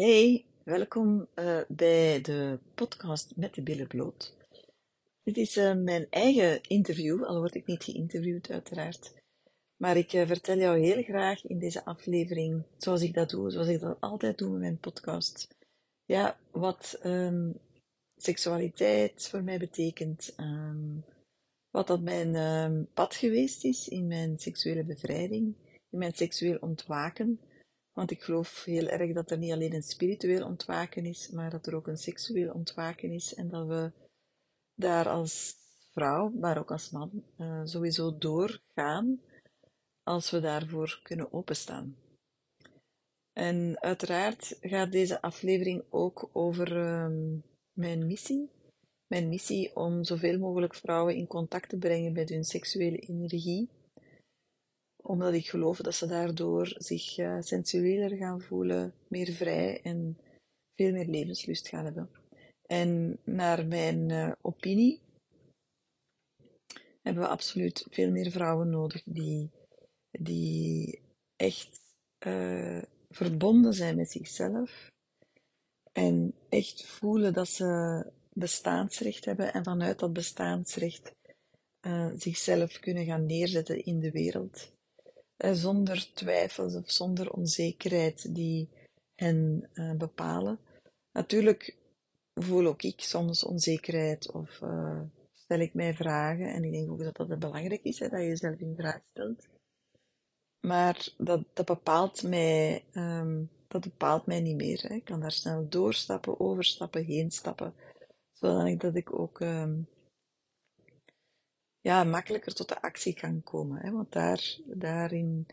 Hey, welkom eh, bij de podcast met de billen bloot. Dit is eh, mijn eigen interview, al word ik niet geïnterviewd uiteraard. Maar ik eh, vertel jou heel graag in deze aflevering, zoals ik dat doe, zoals ik dat altijd doe met mijn podcast. Ja, wat ehm, seksualiteit voor mij betekent, ehm, wat dat mijn ehm, pad geweest is in mijn seksuele bevrijding, in mijn seksueel ontwaken. Want ik geloof heel erg dat er niet alleen een spiritueel ontwaken is, maar dat er ook een seksueel ontwaken is. En dat we daar als vrouw, maar ook als man, uh, sowieso doorgaan als we daarvoor kunnen openstaan. En uiteraard gaat deze aflevering ook over uh, mijn missie. Mijn missie om zoveel mogelijk vrouwen in contact te brengen met hun seksuele energie omdat ik geloof dat ze daardoor zich uh, sensueler gaan voelen, meer vrij en veel meer levenslust gaan hebben. En naar mijn uh, opinie hebben we absoluut veel meer vrouwen nodig die, die echt uh, verbonden zijn met zichzelf en echt voelen dat ze bestaansrecht hebben en vanuit dat bestaansrecht zichzelf kunnen gaan neerzetten in de wereld zonder twijfels of zonder onzekerheid die hen uh, bepalen. Natuurlijk voel ook ik soms onzekerheid of uh, stel ik mij vragen. En ik denk ook dat dat belangrijk is, hè, dat je jezelf in vraag stelt. Maar dat, dat, bepaalt mij, um, dat bepaalt mij niet meer. Hè. Ik kan daar snel doorstappen, overstappen, heen stappen. Zodat ik ook um, ja, makkelijker tot de actie kan komen. Hè? Want daar, daarin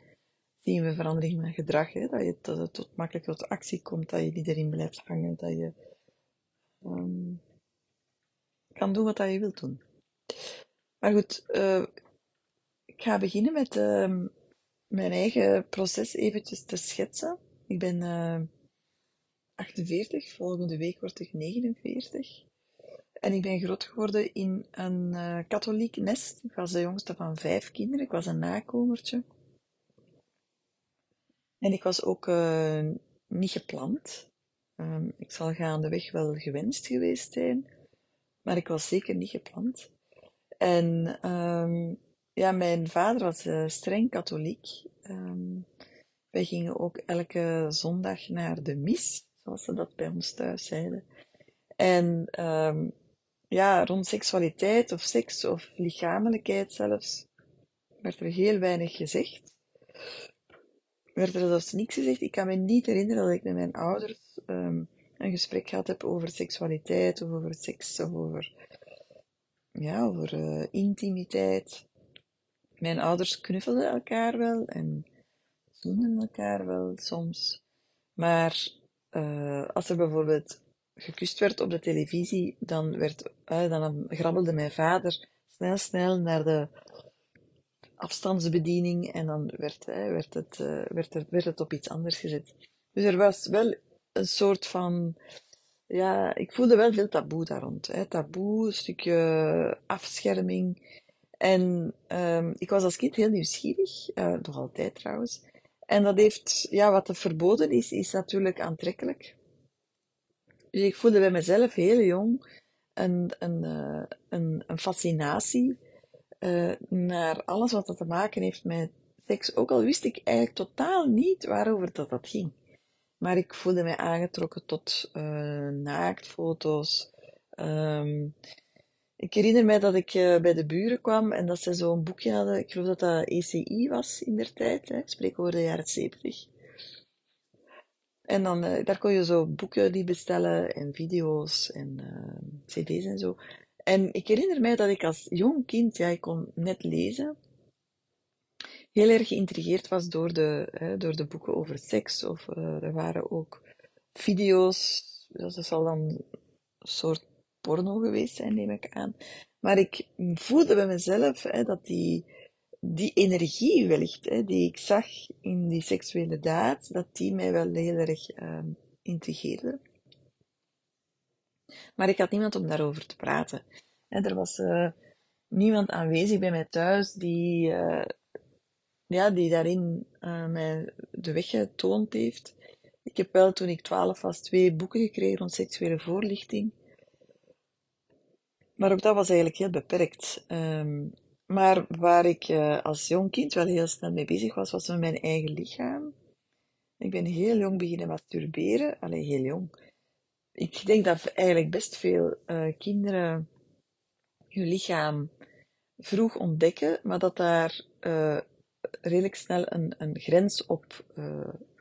zien we verandering van gedrag. Hè? Dat, je, dat het tot, makkelijker tot actie komt, dat je niet erin blijft hangen, dat je um, kan doen wat je wilt doen. Maar goed, uh, ik ga beginnen met uh, mijn eigen proces eventjes te schetsen. Ik ben uh, 48, volgende week word ik 49. En ik ben groot geworden in een uh, katholiek nest. Ik was de jongste van vijf kinderen. Ik was een nakomertje. En ik was ook uh, niet gepland. Um, ik zal gaandeweg wel gewenst geweest zijn. Maar ik was zeker niet gepland. En um, ja, mijn vader was uh, streng katholiek. Um, wij gingen ook elke zondag naar de mis, zoals ze dat bij ons thuis zeiden. En ja, rond seksualiteit of seks of lichamelijkheid zelfs, werd er heel weinig gezegd. Werd er zelfs niks gezegd. Ik kan me niet herinneren dat ik met mijn ouders um, een gesprek gehad heb over seksualiteit of over seks of over, ja, over uh, intimiteit. Mijn ouders knuffelden elkaar wel en zoenden elkaar wel soms. Maar uh, als er bijvoorbeeld gekust werd op de televisie, dan, werd, dan grabbelde mijn vader snel, snel naar de afstandsbediening en dan werd, werd, het, uh, werd, er, werd het op iets anders gezet. Dus er was wel een soort van, ja, ik voelde wel veel taboe daar rond. Hè. Taboe, een stukje afscherming. En um, ik was als kind heel nieuwsgierig, uh, nog altijd trouwens. En dat heeft, ja, wat er verboden is, is natuurlijk aantrekkelijk. Dus ik voelde bij mezelf heel jong een, een, uh, een, fascinatie uh, naar alles wat dat te maken heeft met seks. Ook al wist ik eigenlijk totaal niet waarover dat, dat ging. Maar ik voelde mij aangetrokken tot uh, naaktfoto's. Um, ik herinner mij dat ik bij de buren kwam en dat ze zo'n boekje hadden. Ik geloof dat dat ECI was in der tijd. Hè. Ik spreek over de jaren zeventig. En dan, uh, daar kon je zo boeken die bestellen en video's en uh, cd's en zo. En ik herinner mij dat ik als jong kind, ja, ik kon net lezen, heel erg geïntrigeerd was door de, door de boeken over seks. Of uh, er waren ook video's, dat zal dan een soort porno geweest zijn, neem ik aan. Maar ik voelde bij mezelf dat die die energie wellicht, hè, die ik zag in die seksuele daad, dat die mij wel heel erg uh, intrigeerde. Maar ik had niemand om daarover te praten. En er was uh, niemand aanwezig bij mij thuis die, uh, ja, die daarin uh, mij de weg getoond heeft. Ik heb wel toen ik twaalf was twee boeken gekregen rond seksuele voorlichting. Maar ook dat was eigenlijk heel beperkt. Ehm, maar waar ik uh, als jong kind wel heel snel mee bezig was, was met mijn eigen lichaam. Ik ben heel jong beginnen masturberen. Alleen heel jong. Ik denk dat eigenlijk best veel uh, kinderen hun lichaam vroeg ontdekken, maar dat daar uh, redelijk snel een, een grens op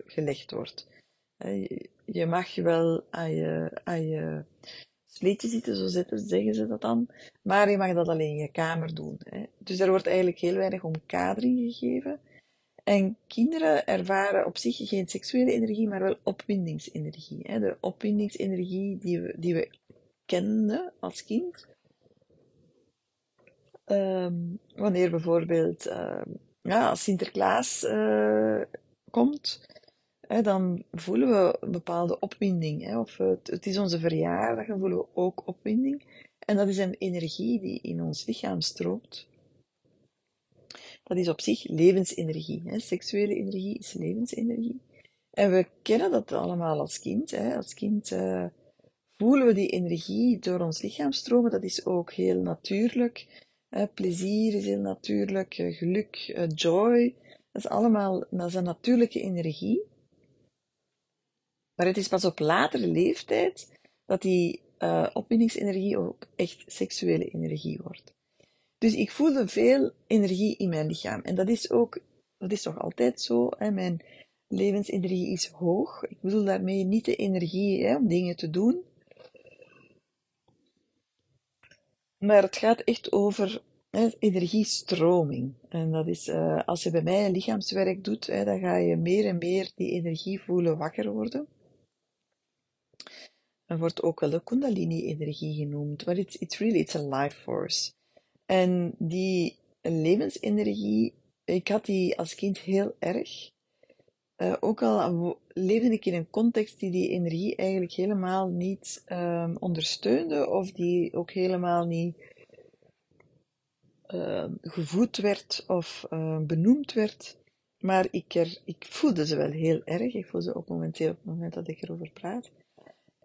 gelegd wordt. Je mag wel aan je, aan je sleetje zitten, zo zeggen ze dat dan. Maar je mag dat alleen in je kamer doen. Hè. Dus er wordt eigenlijk heel weinig omkadering gegeven. En kinderen ervaren op zich geen seksuele energie, maar wel opwindingsenergie. Hè. De opwindingsenergie die we, die we kenden als kind. Um, wanneer bijvoorbeeld uh, ja, Sinterklaas uh, komt, hè, dan voelen we een bepaalde opwinding. Hè, of het, het, is onze verjaardag, dan voelen we ook opwinding. En dat is een energie die in ons lichaam stroomt. Dat is op zich levensenergie. Hè. Seksuele energie is levensenergie. En we kennen dat allemaal als kind. Hè. Als kind uh, voelen we die energie door ons lichaam stromen. Dat is ook heel natuurlijk. plezier is heel natuurlijk. geluk, uh, joy. Dat is allemaal dat is een natuurlijke energie. Maar het is pas op latere leeftijd dat die uh, ook echt seksuele energie wordt. Dus ik voelde veel energie in mijn lichaam. En dat is ook, dat is toch altijd zo. Mijn levensenergie is hoog. Ik bedoel daarmee niet de energie hè, om dingen te doen. Maar het gaat echt over hè, energiestroming. En dat is, uh, als je bij mij lichaamswerk doet, hè, dan ga je meer en meer die energie voelen wakker worden. Het wordt ook wel de Kundalini-energie genoemd, maar it's, it's really it's a life force. En die levensenergie, ik had die als kind heel erg. Uh, ook al leefde ik in een context die die energie eigenlijk helemaal niet um, ondersteunde, of die ook helemaal niet uh, gevoed werd of uh, benoemd werd. Maar ik, er, ik voelde ze wel heel erg. Ik voel ze ook momenteel op het moment dat ik erover praat.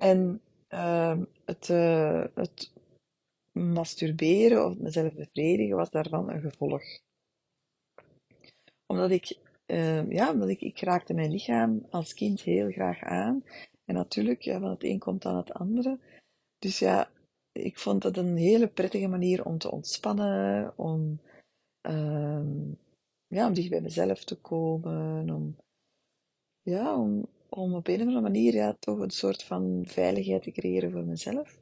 En uh, het, uh, het masturberen of mezelf bevredigen was daarvan een gevolg. Omdat ik, uh, ja, omdat ik, ik raakte mijn lichaam als kind heel graag aan. En natuurlijk, ja, van het een komt dan het andere. Dus ja, ik vond het een hele prettige manier om te ontspannen, om, uh, ja, om dicht bij mezelf te komen, om, ja, om, om op een of andere manier ja, toch een soort van veiligheid te creëren voor mezelf.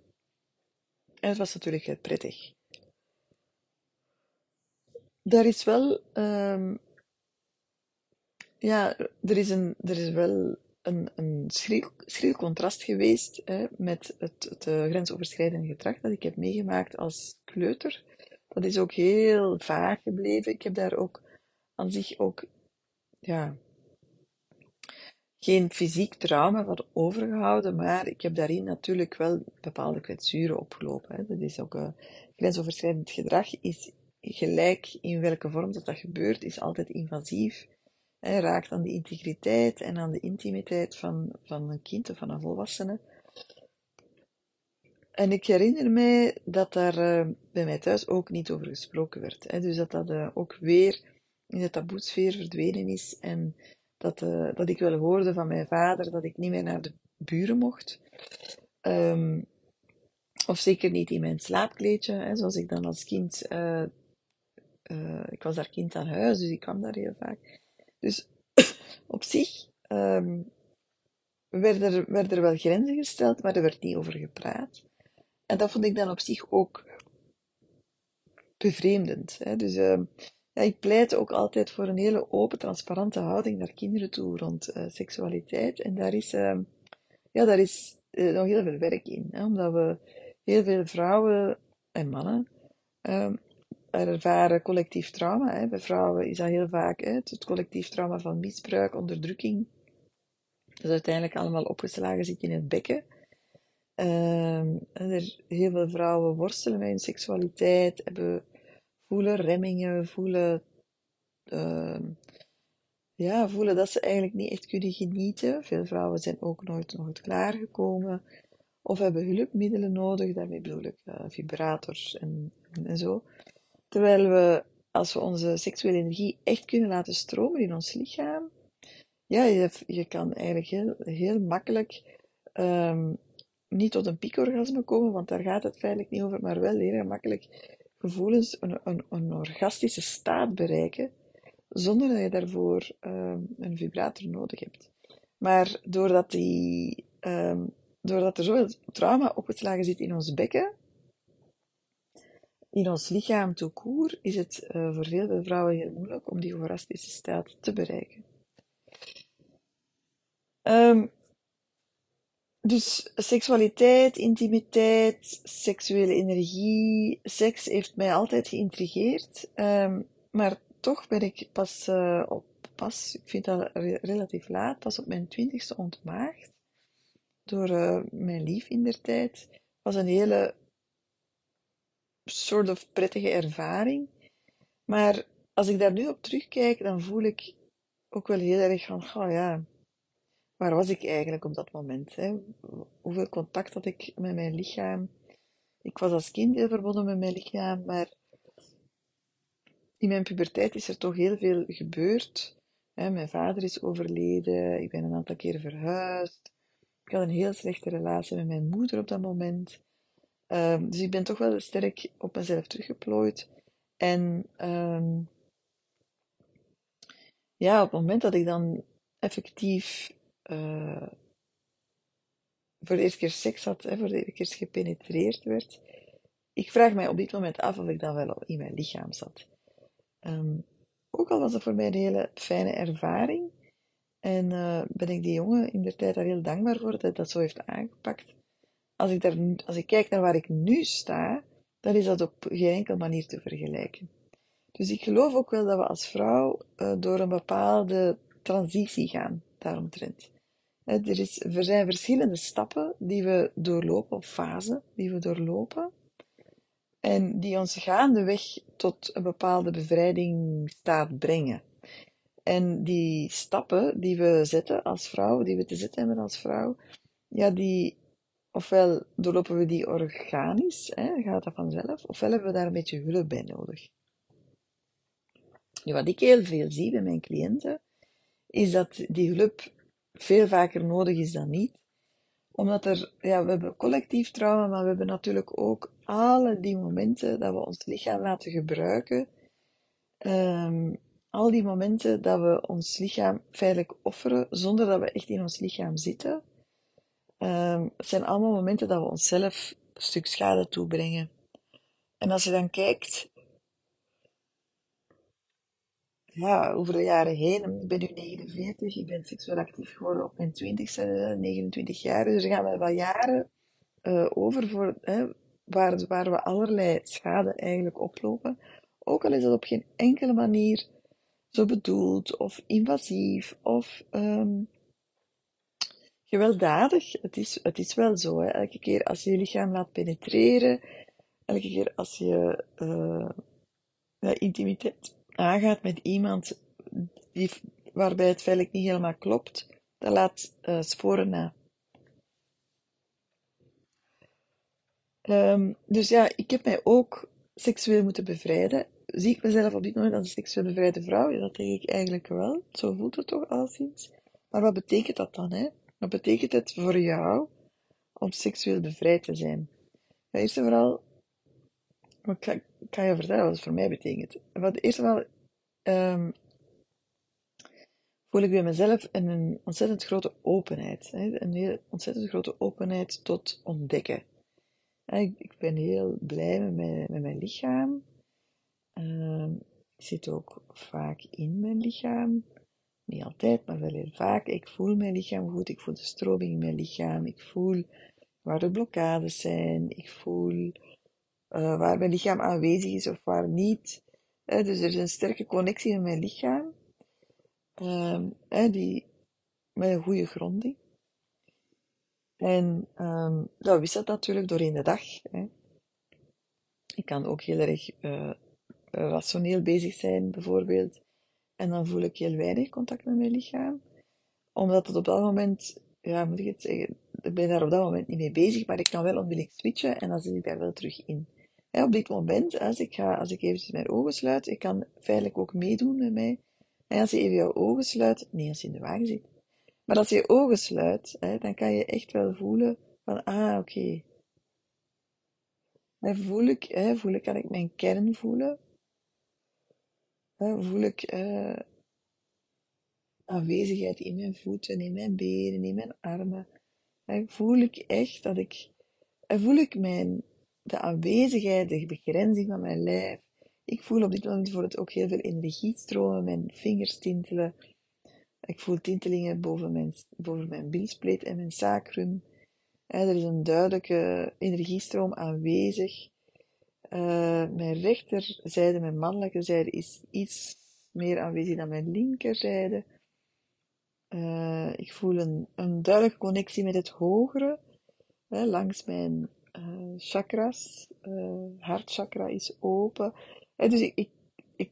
En het was natuurlijk heel prettig. Daar is wel, um, ja, er is, een, er is wel een, een schril, contrast geweest hè, met het, het uh, grensoverschrijdende gedrag dat ik heb meegemaakt als kleuter. Dat is ook heel vaag gebleven. Ik heb daar ook aan zich ook, ja, geen fysiek trauma van overgehouden, maar ik heb daarin natuurlijk wel bepaalde kwetsuren opgelopen. Dat is ook uh, grensoverschrijdend gedrag, is gelijk in welke vorm dat, dat gebeurt, is altijd invasief. Hè, raakt aan de integriteit en aan de intimiteit van, van een kind of van een volwassene. En ik herinner mij dat daar uh, bij mij thuis ook niet over gesproken werd. Hè. Dus dat dat uh, ook weer in de taboesfeer verdwenen is en dat, uh, dat ik wel hoorde van mijn vader dat ik niet meer naar de buren mocht. Um, of zeker niet in mijn slaapkleedje, hè, zoals ik dan als kind. Uh, uh, ik was daar kind aan huis, dus ik kwam daar heel vaak. Dus op zich um, werden, er, werden er wel grenzen gesteld, maar er werd niet over gepraat. En dat vond ik dan op zich ook bevreemdend. Hè. Dus uh, ik pleit ook altijd voor een hele open, transparante houding naar kinderen toe rond uh, seksualiteit. En daar is, uh, ja, daar is uh, nog heel veel werk in. Hè, omdat we heel veel vrouwen en mannen ehm, ervaren collectief trauma. Hè. Bij vrouwen is dat heel vaak hè, het collectief trauma van misbruik, onderdrukking. Dat uiteindelijk allemaal opgeslagen zit in het bekken. Ehm, er, heel veel vrouwen worstelen met hun seksualiteit, hebben voelen remmingen, voelen uh, ja, voelen dat ze eigenlijk niet echt kunnen genieten. Veel vrouwen zijn ook nooit, nooit klaargekomen of hebben hulpmiddelen nodig. Daarmee bedoel ik uh, vibrators en, en zo. Terwijl we, als we onze seksuele energie echt kunnen laten stromen in ons lichaam, ja, je, je kan eigenlijk heel, heel makkelijk um, niet tot een piekorgasme komen, want daar gaat het feitelijk niet over, maar wel heel makkelijk gevoelens, een, een, orgastische staat bereiken, zonder dat je daarvoor um, een vibrator nodig hebt. Maar doordat, die, um, doordat er zoveel trauma opgeslagen zit in ons bekken, in ons lichaam court, is het uh, voor veel vrouwen heel moeilijk om die orgastische staat te bereiken. Um, dus seksualiteit, intimiteit, seksuele energie, seks heeft mij altijd geïntrigeerd. Um, maar toch ben ik pas uh, op, pas, ik vind dat re relatief laat, pas op mijn twintigste ontmaagd. Door uh, mijn lief in der tijd. was een hele soort of prettige ervaring. Maar als ik daar nu op terugkijk, dan voel ik ook wel heel erg van, oh ja, waar was ik eigenlijk op dat moment? Hè? Hoeveel contact had ik met mijn lichaam? Ik was als kind heel verbonden met mijn lichaam, maar in mijn puberteit is er toch heel veel gebeurd. Hè? Mijn vader is overleden, ik ben een aantal keren verhuisd. Ik had een heel slechte relatie met mijn moeder op dat moment. Um, dus ik ben toch wel sterk op mezelf teruggeplooid. En um, ja, op het moment dat ik dan effectief uh, voor de eerste keer seks had, voor de eerste keer gepenetreerd werd. Ik vraag mij op dit moment af of ik dan wel in mijn lichaam zat. Um, ook al was het voor mij een hele fijne ervaring. En uh, ben ik die jongen in de tijd daar heel dankbaar voor dat hij dat zo heeft aangepakt. Als ik, daar, als ik kijk naar waar ik nu sta, dan is dat op geen enkele manier te vergelijken. Dus ik geloof ook wel dat we als vrouw uh, door een bepaalde transitie gaan daaromtrent. Er, is, er zijn verschillende stappen die we doorlopen, of fasen die we doorlopen, en die ons gaandeweg tot een bepaalde bevrijdingstaat brengen. En die stappen die we zetten als vrouw, die we te zetten hebben als vrouw, ja, die, ofwel doorlopen we die organisch, hè, gaat dat vanzelf, ofwel hebben we daar een beetje hulp bij nodig. Nu, wat ik heel veel zie bij mijn cliënten, is dat die hulp veel vaker nodig is dan niet. Omdat er, ja, we hebben collectief trauma, maar we hebben natuurlijk ook alle die momenten dat we ons lichaam laten gebruiken. Um, al die momenten dat we ons lichaam feitelijk offeren, zonder dat we echt in ons lichaam zitten. Um, het zijn allemaal momenten dat we onszelf een stuk schade toebrengen. En als je dan kijkt ja, over de jaren heen, ik ben nu 49, ik ben seksueel actief geworden op mijn 20ste, 29 jaar, dus er gaan wel wat jaren uh, over voor, hè, waar, waar we allerlei schade eigenlijk oplopen. Ook al is dat op geen enkele manier zo bedoeld of invasief of um, gewelddadig. Het is, het is wel zo, hè. elke keer als je je lichaam laat penetreren, elke keer als je uh, intimiteit aangaat met iemand die, waarbij het feitelijk niet helemaal klopt, dat laat uh, sporen na. Um, dus ja, ik heb mij ook seksueel moeten bevrijden. Zie ik mezelf op dit moment als een seksueel bevrijde vrouw? Ja, dat denk ik eigenlijk wel. Zo voelt het toch alleszins. Maar wat betekent dat dan? Hè? Wat betekent het voor jou om seksueel bevrijd te zijn? Eerst en vooral ik ga, je vertellen wat het voor mij betekent. Wat eerst vooral um, voel ik bij mezelf een ontzettend grote openheid. Een heel ontzettend grote openheid tot ontdekken. Ik, ik ben heel blij met mijn, met mijn lichaam. Um, ik zit ook vaak in mijn lichaam. Niet altijd, maar wel heel vaak. Ik voel mijn lichaam goed. Ik voel de stroming in mijn lichaam. Ik voel waar de blokkades zijn. Ik voel uh, waar mijn lichaam aanwezig is of waar niet. Dus er is een sterke connectie in mijn lichaam. Uh, die, met een goede gronding. En um, dat wisselt natuurlijk doorheen de dag. Hè. Ik kan ook heel erg uh, rationeel bezig zijn, bijvoorbeeld. en dan voel ik heel weinig contact met mijn lichaam. Omdat het op dat moment, ja, moet ik het zeggen, ik ben daar op dat moment niet mee bezig, maar ik kan wel onmiddellijk switchen en dan zit ik daar wel terug in. Op dit moment, als ik, ga, als ik eventjes mijn ogen sluit, ik kan feitelijk ook meedoen met mij. En als je even je ogen sluit, nee, als je in de wagen zit, maar als je je ogen sluit, dan kan je echt wel voelen van, ah, oké. Dan voel ik, hè, voel ik, kan ik mijn kern voelen. Voel ik uh, aanwezigheid in mijn voeten, in mijn benen, in mijn armen. Voel ik echt dat ik, voel ik mijn, de aanwezigheid, de begrenzing van mijn lijf. Ik voel op dit moment bijvoorbeeld ook heel veel energie stromen, mijn vingers tintelen. Ik voel tintelingen boven mijn, boven mijn bilspleet en mijn sacrum. er is een duidelijke energiestroom aanwezig. Uh, mijn rechterzijde, mijn mannelijke zijde, is iets meer aanwezig dan mijn linkerzijde. Uh, ik voel een, een duidelijke connectie met het hogere, langs mijn uh, chakras. hartchakra is open. dus ik, ik, ik,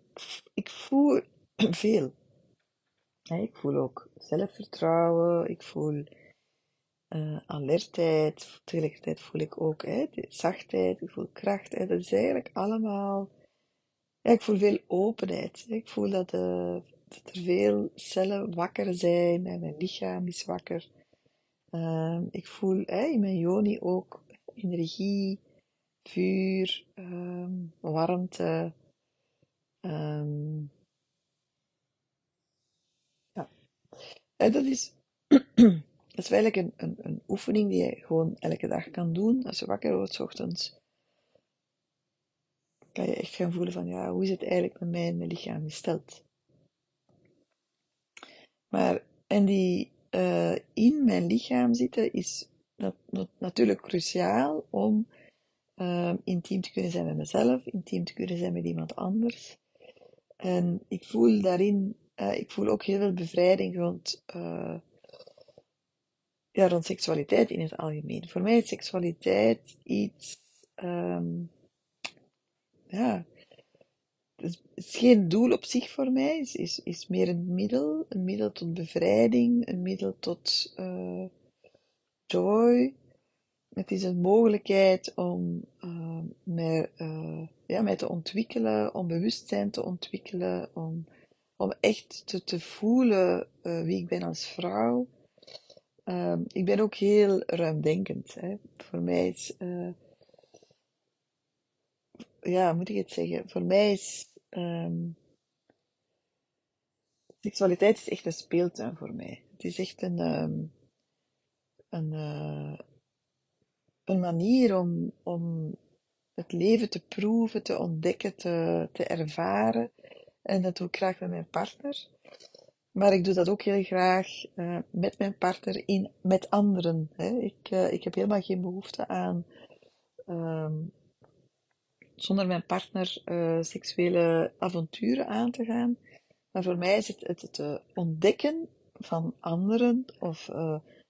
ik voel veel. Ik voel ook zelfvertrouwen, ik voel alertheid, tegelijkertijd voel ik ook zachtheid, ik voel kracht. Dat is eigenlijk allemaal. Ik voel veel openheid. Ik voel dat, er veel cellen wakker zijn, en mijn lichaam is wakker. Ik voel in mijn joni ook energie, vuur, um, warmte. Um, En dat is, dat is eigenlijk een, een, oefening die je gewoon elke dag kan doen. Als je wakker wordt, s ochtends, kan je echt gaan voelen van, ja, hoe is het eigenlijk met mij en mijn lichaam gesteld? Maar, en die uh, in mijn lichaam zitten is dat, natuurlijk cruciaal om uh, intiem te kunnen zijn met mezelf, intiem te kunnen zijn met iemand anders. En ik voel daarin uh, ik voel ook heel veel bevrijding rond, uh, ja, rond seksualiteit in het algemeen. Voor mij is seksualiteit iets, um, ja, het is geen doel op zich voor mij, het is, is meer een middel, een middel tot bevrijding, een middel tot uh, joy. Het is een mogelijkheid om uh, mij, uh, ja, mij te ontwikkelen, om bewustzijn te ontwikkelen, om om echt te, te voelen uh, wie ik ben als vrouw. Uh, ik ben ook heel ruimdenkend. Hè. Voor mij is, uh, ja, moet ik het zeggen? Voor mij is um, seksualiteit is echt een speeltuin voor mij. Het is echt een, um, een, uh, een manier om, om het leven te proeven, te ontdekken, te, te ervaren. En dat doe ik graag met mijn partner. Maar ik doe dat ook heel graag uh, met mijn partner, in, met anderen. Hè. Ik, uh, ik heb helemaal geen behoefte aan um, zonder mijn partner seksuele avonturen aan te gaan. Maar voor mij is het het, het ontdekken van anderen of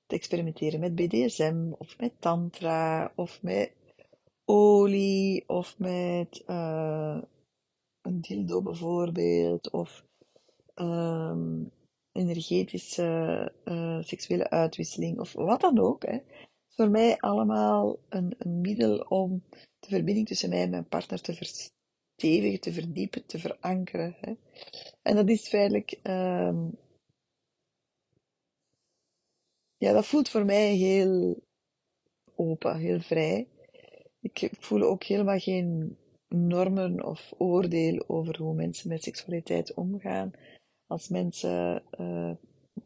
te experimenteren met BDSM of met tantra of met olie of met een dildo bijvoorbeeld, of um, energetische uh, seksuele uitwisseling, of wat dan ook. Hè. voor mij allemaal een, middel om de verbinding tussen mij en mijn partner te verstevigen, te verdiepen, te verankeren. Hè. En dat is feitelijk, um, ja, dat voelt voor mij heel open, heel vrij. Ik voel ook helemaal geen normen of oordeel over hoe mensen met seksualiteit omgaan. Als mensen uh,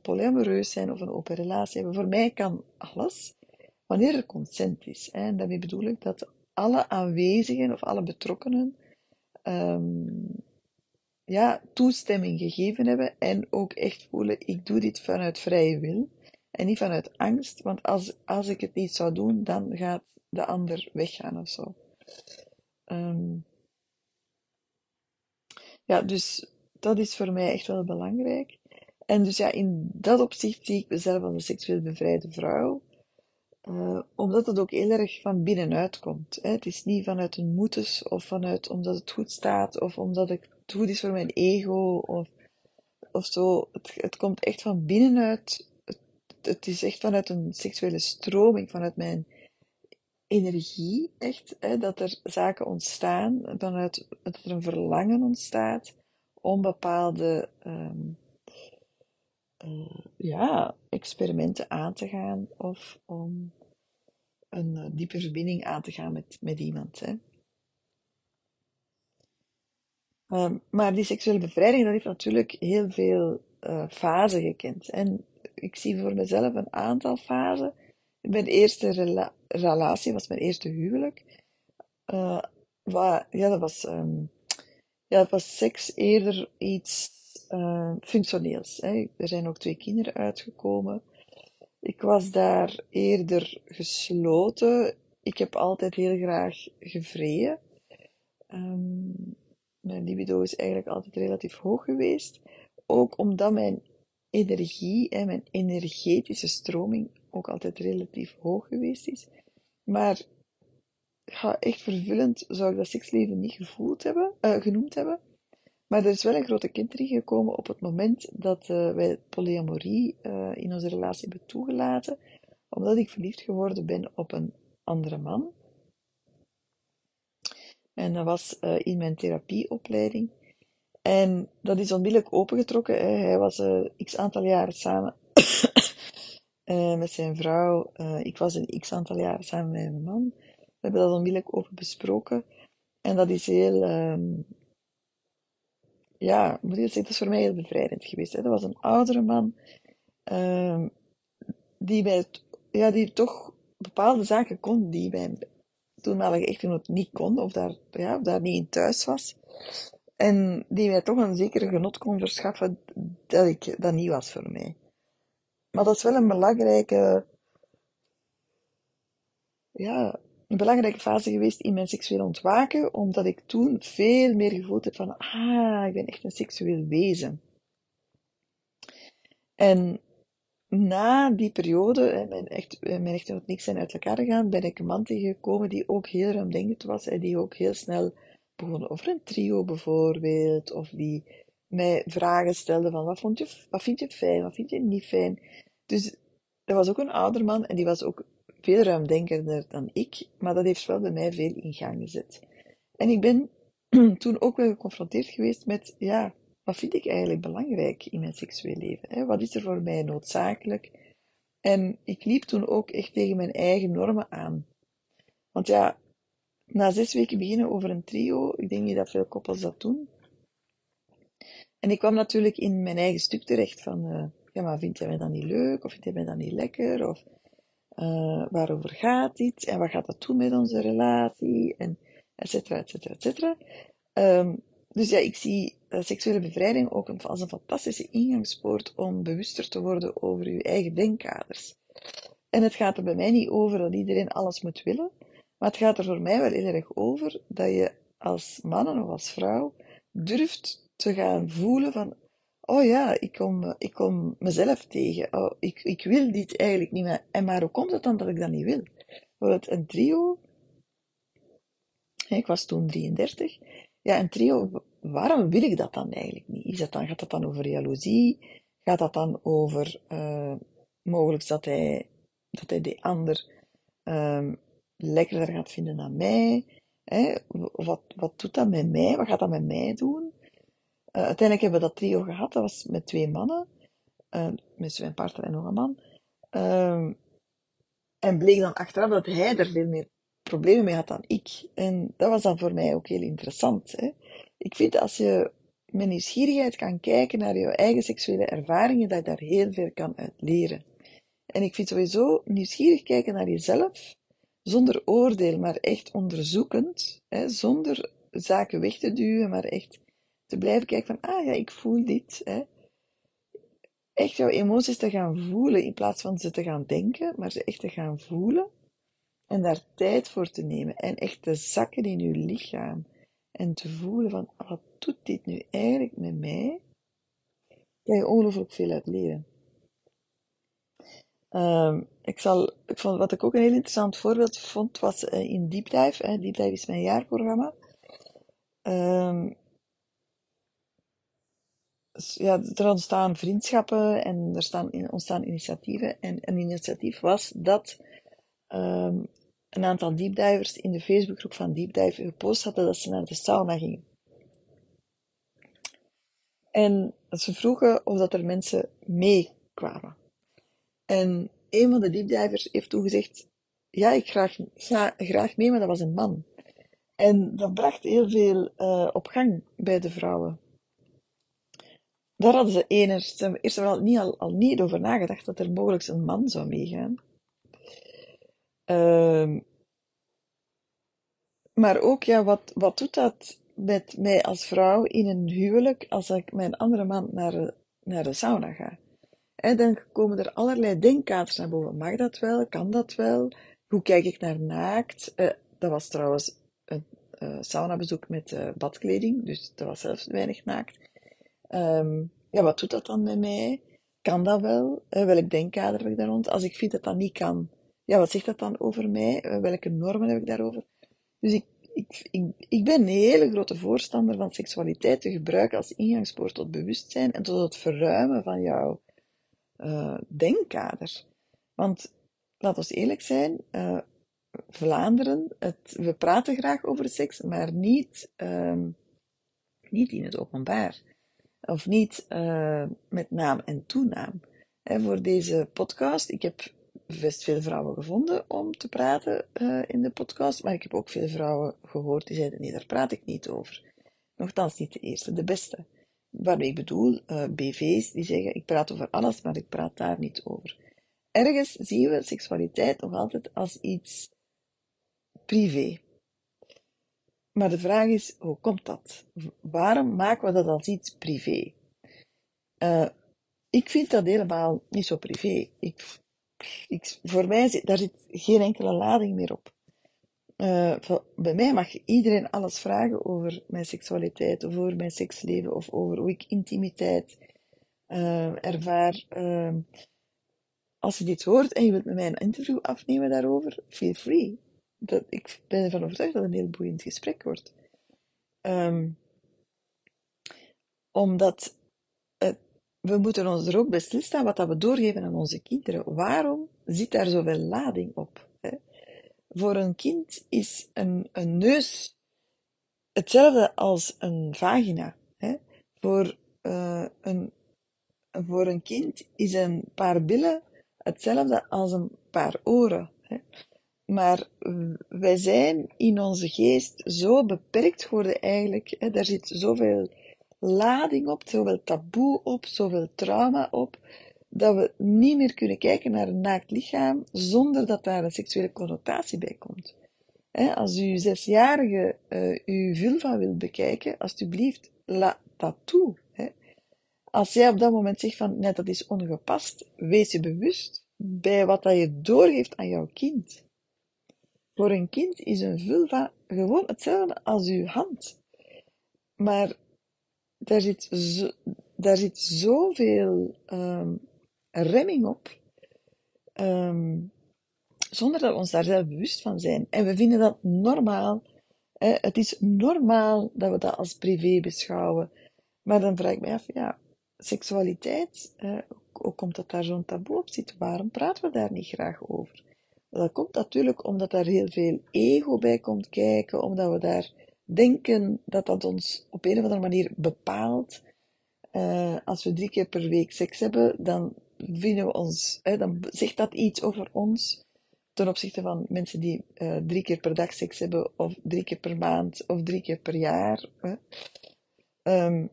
polyamoreus zijn of een open relatie hebben. Voor mij kan alles, wanneer er consent is. Hè. En daarmee bedoel ik dat alle aanwezigen of alle betrokkenen um, ja, toestemming gegeven hebben en ook echt voelen, ik doe dit vanuit vrije wil en niet vanuit angst, want als, als ik het niet zou doen, dan gaat de ander weggaan of zo. Um, ja, dus dat is voor mij echt wel belangrijk. En dus ja, in dat opzicht zie ik mezelf als een seksueel bevrijde vrouw. Uh, omdat het ook heel erg van binnenuit komt. Hè. Het is niet vanuit een moetes of vanuit omdat het goed staat of omdat het goed is voor mijn ego. Of, of zo. Het, het komt echt van binnenuit. Het, is echt vanuit een seksuele stroming, vanuit mijn energie, echt. Hè, dat er zaken ontstaan, vanuit dat er een verlangen ontstaat om bepaalde ehm, eh, ja, experimenten aan te gaan of om een uh, diepe verbinding aan te gaan met, met iemand. Hè. Um, maar die seksuele bevrijding, dat heeft natuurlijk heel veel uh, fasen gekend. En ik zie voor mezelf een aantal fasen. Mijn eerste rela relatie was mijn eerste huwelijk. Waar, ja, dat was, um, ja, dat was seks eerder iets uh, functioneels. Hè. Er zijn ook twee kinderen uitgekomen. Ik was daar eerder gesloten. Ik heb altijd heel graag gevreden. Um, mijn libido is eigenlijk altijd relatief hoog geweest. Ook omdat mijn energie en mijn energetische stroming ook altijd relatief hoog geweest is. Maar ja, echt vervullend zou ik dat seksleven niet gevoeld hebben, uh, genoemd hebben. Maar er is wel een grote kindering gekomen op het moment dat uh, wij polyamorie uh, in onze relatie hebben toegelaten, omdat ik verliefd geworden ben op een andere man. En dat was in mijn therapieopleiding. En dat is onmiddellijk opengetrokken. Hè. Hij was uh, x aantal jaren samen uh, met zijn vrouw. ik was een x aantal jaren samen met mijn man. We hebben dat onmiddellijk open besproken. En dat is heel, um, ja, moet ik zeggen, dat is voor mij heel bevrijdend geweest. Hè. Dat was een oudere man, um, die mij, ja, die toch bepaalde zaken kon, die mij toenmalige echtgenoot niet kon, of daar, ja, of daar niet in thuis was. En die mij toch een zekere genot kon verschaffen dat ik dat niet was voor mij. Maar dat is wel een belangrijke, ja, een belangrijke fase geweest in mijn seksueel ontwaken, omdat ik toen veel meer gevoeld heb van, ah, ik ben echt een seksueel wezen. En na die periode, mijn, echt, mijn echtgenoot niks zijn uit elkaar gegaan, ben ik een man tegengekomen die ook heel ruimdenkend was en die ook heel snel begon over een trio bijvoorbeeld, of die mij vragen stelde van wat, vond je, wat vind je fijn, wat vind je niet fijn. Dus dat was ook een ouder man en die was ook veel ruimdenkender dan ik, maar dat heeft wel bij mij veel in gang gezet. En ik ben toen ook wel geconfronteerd geweest met, ja, wat vind ik eigenlijk belangrijk in mijn seksueel leven? Hè? Wat is er voor mij noodzakelijk? En ik liep toen ook echt tegen mijn eigen normen aan. Want ja, na zes weken beginnen over een trio, ik denk niet dat veel koppels dat doen. En ik kwam natuurlijk in mijn eigen stuk terecht van, uh, ja, maar vind jij mij dan niet leuk? Of vind jij mij dan niet lekker? Of uh, waarover gaat dit? En wat gaat dat doen met onze relatie? En et cetera, et cetera, et cetera. Um, dus ja, ik zie uh, seksuele bevrijding ook als een fantastische ingangspoort om bewuster te worden over je eigen denkkaders. En het gaat er bij mij niet over dat iedereen alles moet willen, maar het gaat er voor mij wel heel erg over dat je als man of als vrouw durft te gaan voelen van, oh ja, ik kom, ik kom mezelf tegen, oh, ik, ik wil dit eigenlijk niet meer. En maar hoe komt het dan dat ik dat niet wil? Bijvoorbeeld een trio, ik was toen 33, ja, een trio, waarom wil ik dat dan eigenlijk niet? Is dat dan, gaat dat dan over jaloezie? Gaat dat dan over uh, mogelijk dat hij, dat hij de ander um, lekkerder gaat vinden dan mij? Hè? Wat, wat doet dat met mij? Wat gaat dat met mij doen? Uh, uiteindelijk hebben we dat trio gehad, dat was met twee mannen, uh, met zijn partner en nog een man. Uh, en bleek dan achteraf dat hij er veel meer problemen mee had dan ik. En dat was dan voor mij ook heel interessant. Hè? Ik vind als je met nieuwsgierigheid kan kijken naar je eigen seksuele ervaringen, dat je daar heel veel kan uit leren. En ik vind sowieso nieuwsgierig kijken naar jezelf, zonder oordeel, maar echt onderzoekend, hè, zonder zaken weg te duwen, maar echt te blijven kijken van, ah ja, ik voel dit. Hè. Echt jouw emoties te gaan voelen, in plaats van ze te gaan denken, maar ze echt te gaan voelen. En daar tijd voor te nemen en echt te zakken in je lichaam en te voelen van, wat doet dit nu eigenlijk met mij? Kan je ongelooflijk veel uit leren. Um, ik zal, ik vond, wat ik ook een heel interessant voorbeeld vond, was uh, in Deep Dive. Deep Dive is mijn jaarprogramma. Um, ja, er ontstaan vriendschappen en er staan, ontstaan initiatieven. En een initiatief was dat um, een aantal deepdivers in de Facebookgroep van Deepdive gepost hadden dat ze naar de sauna gingen. En ze vroegen of dat er mensen meekwamen. En een van de deepdivers heeft toegezegd, ja, ik graag, ga graag mee, maar dat was een man. En dat bracht heel veel uh, op gang bij de vrouwen. Daar hadden ze eerst, eerst en niet, al, niet over nagedacht dat er mogelijk een man zou meegaan. Uh, maar ook, ja, wat, wat doet dat met mij als vrouw in een huwelijk als ik met een andere man naar naar de sauna ga? Dan komen er allerlei denkkaders naar boven. Mag dat wel? Kan dat wel? Hoe kijk ik naar naakt? Uh, dat was trouwens een uh, saunabezoek met uh, badkleding, dus dat was zelfs weinig naakt. Um, ja, wat doet dat dan met mij? Kan dat wel? welk denkkader heb ik daar rond? Als ik vind dat dat niet kan, ja, wat zegt dat dan over mij? welke normen heb ik daarover? Dus ik, ik, ik, ik ben een hele grote voorstander van seksualiteit te gebruiken als ingangspoort tot bewustzijn en tot het verruimen van jouw uh, denkkader. Want, laat ons eerlijk zijn, uh, Vlaanderen, het, we praten graag over seks, maar niet, uh, niet in het openbaar. Of niet uh, met naam en toenaam. En voor deze podcast, ik heb best veel vrouwen gevonden om te praten in de podcast, maar ik heb ook veel vrouwen gehoord die zeiden, nee, daar praat ik niet over. Nochtans niet de eerste, de beste. Waarmee ik bedoel, uh, BV's die zeggen, ik praat over alles, maar ik praat daar niet over. Ergens zien we seksualiteit nog altijd als iets privé. Maar de vraag is, hoe komt dat? Waarom maken we dat als iets privé? Uh, ik vind dat helemaal niet zo privé. Ik, ik, voor mij zit, daar zit geen enkele lading meer op. Uh, bij mij mag iedereen alles vragen over mijn seksualiteit, of over mijn seksleven, of over hoe ik intimiteit uh, ervaar. Uh, als je dit hoort en je wilt met mij een interview afnemen daarover, feel free. Dat, ik ben ervan overtuigd dat het een heel boeiend gesprek wordt. Um, omdat we moeten ons er ook bij stilstaan wat dat we doorgeven aan onze kinderen. Waarom zit daar zoveel lading op? Hè? Voor een kind is een, een neus hetzelfde als een vagina. Hè? Voor, uh, een, voor een kind is een paar billen hetzelfde als een paar oren. Hè? Maar wij zijn in onze geest zo beperkt geworden eigenlijk. Hè? Daar zit zoveel lading op, zoveel taboe op, zoveel trauma op, dat we niet meer kunnen kijken naar een naakt lichaam zonder dat daar een seksuele connotatie bij komt. als u zesjarige uh, uw vulva wilt bekijken, alsjeblieft, laat dat toe. Als jij op dat moment zegt van, net dat is ongepast, wees je bewust bij wat dat je doorgeeft aan jouw kind. Voor een kind is een vulva gewoon hetzelfde als uw hand. Maar daar zit, zo, daar zit zoveel um, remming op, um, zonder dat we ons daar zelf bewust van zijn. En we vinden dat normaal. Het is normaal dat we dat als privé beschouwen. Maar dan vraag ik me af, ja, seksualiteit, eh, hoe komt dat daar zo'n taboe op zit? Waarom praten we daar niet graag over? Dat komt natuurlijk omdat daar heel veel ego bij komt kijken, omdat we daar denken dat dat ons op een of andere manier bepaalt. Uh, als we drie keer per week seks hebben, dan vinden we ons, hè, dan zegt dat iets over ons ten opzichte van mensen die uh, drie keer per dag seks hebben, of drie keer per maand, of drie keer per jaar. Hè. Um,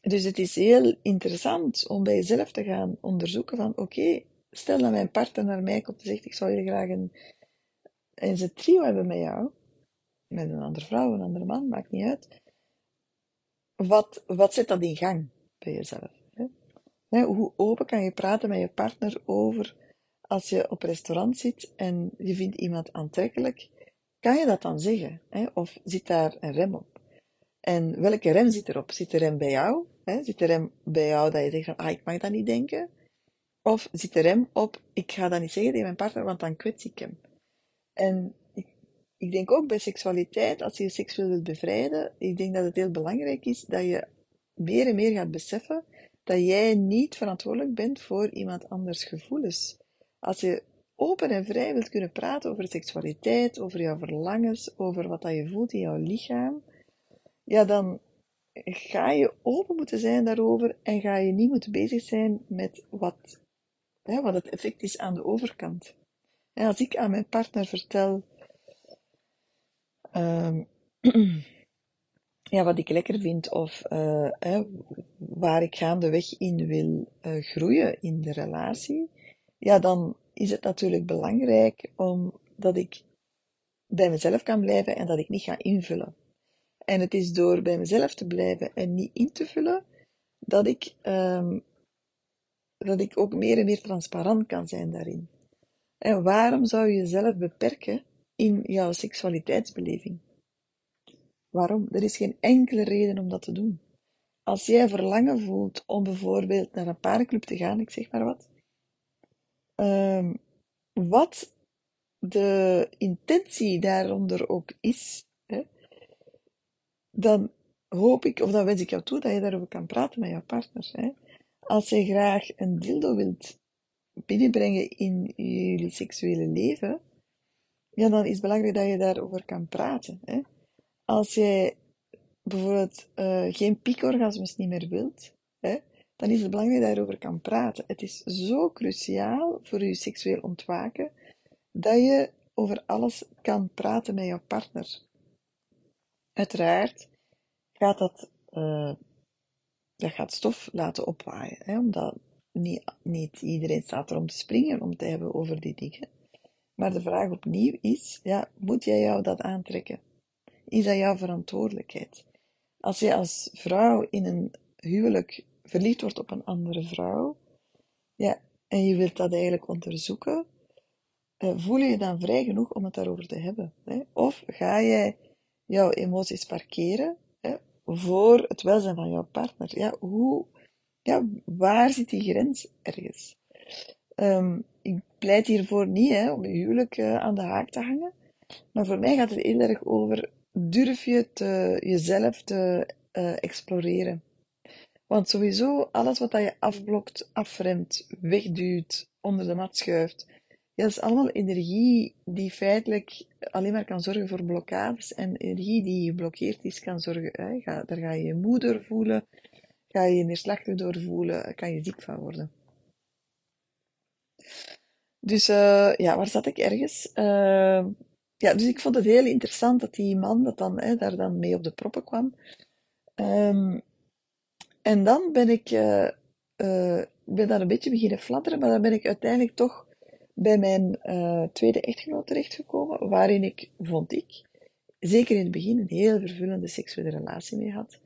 dus het is heel interessant om bij jezelf te gaan onderzoeken van, oké, stel dat mijn partner naar mij komt en zegt, ik zou hier graag een, een trio hebben met jou met een andere vrouw, een andere man, maakt niet uit. Wat, wat zet dat in gang bij jezelf? Hoe open kan je praten met je partner over als je op restaurant zit en je vindt iemand aantrekkelijk? Kan je dat dan zeggen? Of zit daar een rem op? En welke rem zit erop? Zit er rem bij jou? Zit er rem bij jou dat je zegt van, ah, ik mag dat niet denken? Of zit er rem op, ik ga dat niet zeggen tegen mijn partner, want dan kwets ik hem. En ik denk ook bij seksualiteit, als je je seksueel wilt bevrijden, ik denk dat het heel belangrijk is dat je meer en meer gaat beseffen dat jij niet verantwoordelijk bent voor iemand anders gevoelens. Als je open en vrij wilt kunnen praten over seksualiteit, over jouw verlangens, over wat dat je voelt in jouw lichaam, ja, dan ga je open moeten zijn daarover en ga je niet moeten bezig zijn met wat, wat het effect is aan de overkant. En als ik aan mijn partner vertel um, ja, wat ik lekker vind of uh, hè, waar ik gaandeweg in wil uh, groeien in de relatie, ja, dan is het natuurlijk belangrijk omdat ik bij mezelf kan blijven en dat ik niet ga invullen. En het is door bij mezelf te blijven en niet in te vullen, dat ik, um, dat ik ook meer en meer transparant kan zijn daarin. En waarom zou je jezelf beperken in jouw seksualiteitsbeleving? Waarom? Er is geen enkele reden om dat te doen. Als jij verlangen voelt om bijvoorbeeld naar een paardenclub te gaan, ik zeg maar wat, um, wat de intentie daaronder ook is, hè, dan hoop ik, of dan wens ik jou toe, dat je daarover kan praten met jouw partner. Hè. Als je graag een dildo wilt binnenbrengen in jullie seksuele leven, ja, dan is het belangrijk dat je daarover kan praten. Hè. Als jij bijvoorbeeld uh, geen piekorgasmes niet meer wilt, hè, dan is het belangrijk dat je erover kan praten. Het is zo cruciaal voor je seksueel ontwaken dat je over alles kan praten met je partner. Uiteraard gaat dat, uh, dat gaat stof laten opwaaien, hè, omdat niet, niet iedereen staat er om te springen om te hebben over die dingen. Maar de vraag opnieuw is, ja, moet jij jou dat aantrekken? Is dat jouw verantwoordelijkheid? Als je als vrouw in een huwelijk verliefd wordt op een andere vrouw, ja, en je wilt dat eigenlijk onderzoeken, eh, voel je je dan vrij genoeg om het daarover te hebben? Hè? Of ga jij jouw emoties parkeren hè, voor het welzijn van jouw partner? Ja, hoe, ja, waar zit die grens ergens? Um, ik pleit hiervoor niet hè, om je huwelijk uh, aan de haak te hangen, maar voor mij gaat het heel erg over durf je te, jezelf te uh, exploreren. Want sowieso, alles wat je afblokt, afremt, wegduwt, onder de mat schuift, ja, dat is allemaal energie die feitelijk alleen maar kan zorgen voor blokkades. En energie die geblokkeerd is, kan zorgen, hè, ga, daar ga je je moe door voelen, ga je je neerslachtig door voelen, kan je ziek van worden. Dus uh, ja, waar zat ik ergens? Uh, ja, dus ik vond het heel interessant dat die man dat dan, hè, daar dan mee op de proppen kwam. Um, en dan ben ik, uh, ben daar een beetje beginnen fladderen, maar dan ben ik uiteindelijk toch bij mijn uh, tweede echtgenoot terechtgekomen, waarin ik, vond ik, zeker in het begin een heel vervullende seksuele relatie mee had.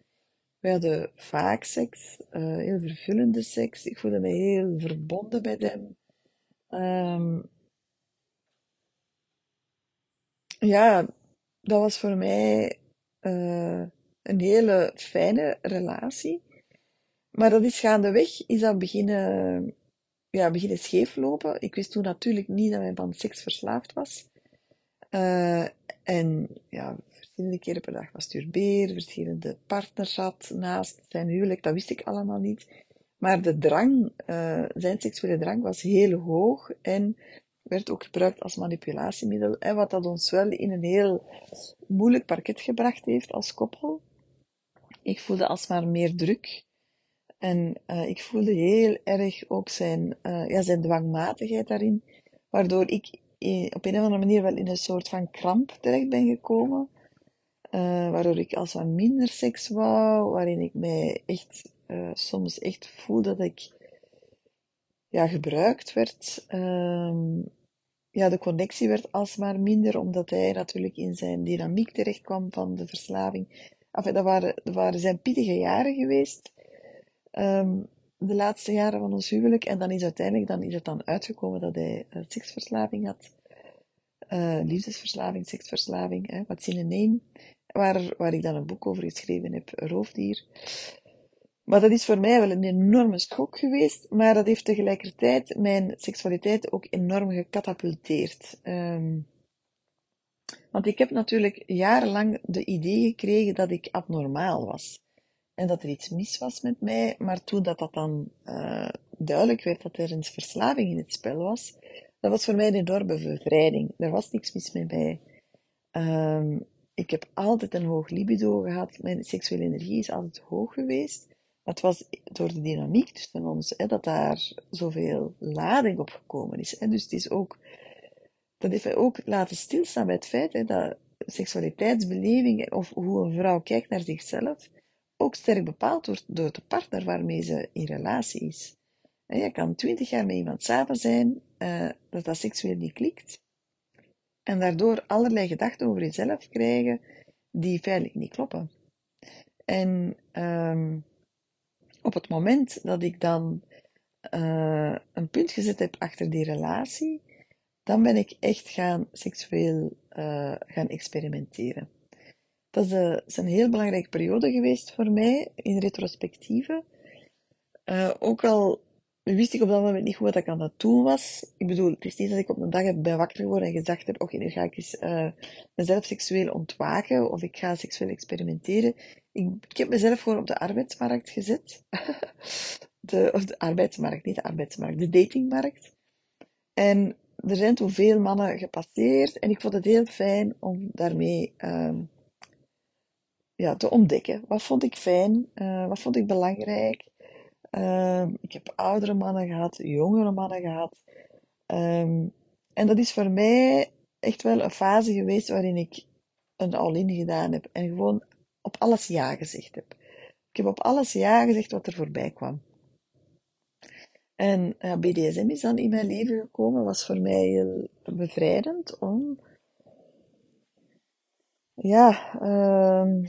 We hadden vaak seks, heel vervullende seks. Ik voelde me heel verbonden met hem. Um, ja, dat was voor mij een hele fijne relatie. Maar dat is gaandeweg, is dat beginnen, ja, beginnen scheeflopen. Ik wist toen natuurlijk niet dat mijn man seksverslaafd was. Uh, en ja, verschillende keren per dag masturbeerde, verschillende partners had naast zijn huwelijk, dat wist ik allemaal niet. Maar de drang, uh, zijn seksuele drang was heel hoog en werd ook gebruikt als manipulatiemiddel. En wat dat ons wel in een heel moeilijk parket gebracht heeft als koppel. Ik voelde alsmaar meer druk. En uh, ik voelde heel erg ook zijn, uh, ja, zijn dwangmatigheid daarin, waardoor ik in, op een of andere manier wel in een soort van kramp terecht ben gekomen. Waardoor ik als wat minder seks wou, waarin ik mij echt soms echt voelde dat ik ja, gebruikt werd. Ehm, ja, de connectie werd alsmaar minder, omdat hij natuurlijk in zijn dynamiek terecht kwam van de verslaving. Enfin, dat, waren, dat waren zijn pittige jaren geweest um, de laatste jaren van ons huwelijk. En dan is uiteindelijk dan is het dan uitgekomen dat hij uh, seksverslaving had. Uh, liefdesverslaving, seksverslaving, wat in een name. Waar, waar ik dan een boek over geschreven heb, Roofdier. Maar dat is voor mij wel een enorme schok geweest, maar dat heeft tegelijkertijd mijn seksualiteit ook enorm gecatapulteerd. Um, want ik heb natuurlijk jarenlang de idee gekregen dat ik abnormaal was. en dat er iets mis was met mij. Maar toen dat, dat dan uh, duidelijk werd dat er een verslaving in het spel was, dat was voor mij een enorme bevrijding. Er was niks mis met mij. Um, ik heb altijd een hoog libido gehad. Mijn seksuele energie is altijd hoog geweest. Het was door de dynamiek tussen ons, hè, dat daar zoveel lading op gekomen is. Hè. Dus het is ook, dat heeft mij ook laten stilstaan bij het feit hè, dat seksualiteitsbeleving of hoe een vrouw kijkt naar zichzelf ook sterk bepaald wordt door de partner waarmee ze in relatie is. Je kan twintig jaar met iemand samen zijn, uh, dat dat seksueel niet klikt, en daardoor allerlei gedachten over jezelf krijgen die feitelijk niet kloppen. En um, op het moment dat ik dan uh, een punt gezet heb achter die relatie, dan ben ik echt gaan seksueel uh, gaan experimenteren. Dat is, een heel belangrijke periode geweest voor mij in retrospectieve. ook al wist ik op dat moment niet goed wat ik aan het doen was. Ik bedoel, het is niet dat ik op een dag ben wakker geworden en gezegd heb, oké, nu ga ik mezelf seksueel ontwaken of ik ga seksueel experimenteren. Ik, heb mezelf gewoon op de arbeidsmarkt gezet. de, of de arbeidsmarkt, niet de arbeidsmarkt, de datingmarkt. En er zijn toen veel mannen gepasseerd en ik vond het heel fijn om daarmee uh, ja, te ontdekken. Wat vond ik fijn? Uh, wat vond ik belangrijk? Um, ik heb oudere mannen gehad, jongere mannen gehad. Um, en dat is voor mij echt wel een fase geweest waarin ik een all-in gedaan heb. En gewoon op alles ja gezegd heb. Ik heb op alles ja gezegd wat er voorbij kwam. En ja, BDSM is dan in mijn leven gekomen, was voor mij heel bevrijdend om ja, um,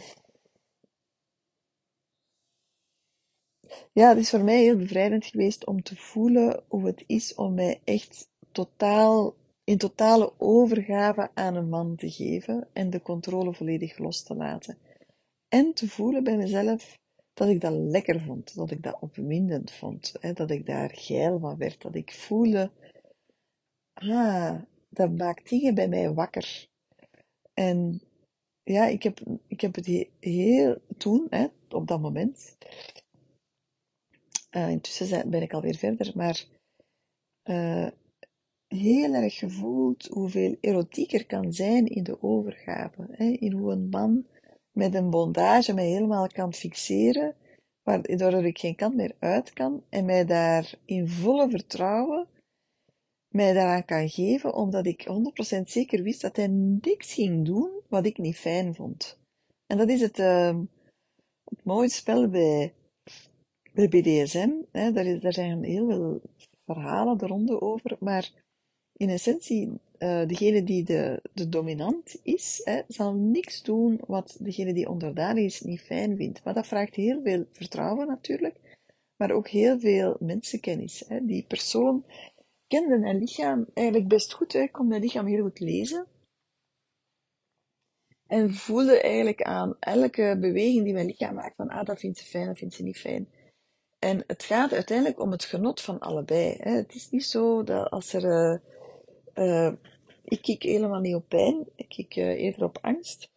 Ja, het is voor mij heel bevrijdend geweest om te voelen hoe het is om mij echt totaal, in totale overgave aan een man te geven en de controle volledig los te laten. En te voelen bij mezelf dat ik dat lekker vond, dat ik dat opwindend vond, hè, dat ik daar geil van werd, dat ik voelde, ah, dat maakt dingen bij mij wakker. En ja, ik heb, ik heb het heel, toen, hè, op dat moment, uh, intussen ben ik alweer verder, maar uh, heel erg gevoeld hoeveel erotiek er kan zijn in de overgave. Hè? In hoe een man met een bondage mij helemaal kan fixeren, waardoor ik geen kant meer uit kan en mij daar in volle vertrouwen mij daaraan kan geven, omdat ik 100% zeker wist dat hij niks ging doen wat ik niet fijn vond. En dat is het, uh, het mooie spel bij bij BDSM, hè, daar, is, zijn heel veel verhalen er over, maar in essentie, uh, degene die de, de dominant is, hè, zal niks doen wat degene die onderdanig is niet fijn vindt. Maar dat vraagt heel veel vertrouwen natuurlijk, maar ook heel veel mensenkennis. Hè. Die persoon kende mijn lichaam eigenlijk best goed, hè, kon mijn lichaam heel goed lezen. En voelde eigenlijk aan elke beweging die mijn lichaam maakt van, ah, dat vindt ze fijn, dat vindt ze niet fijn. En het gaat uiteindelijk om het genot van allebei. Hè. Het is niet zo dat als er. Uh, uh, ik kijk helemaal niet op pijn, ik kijk uh, eerder op angst.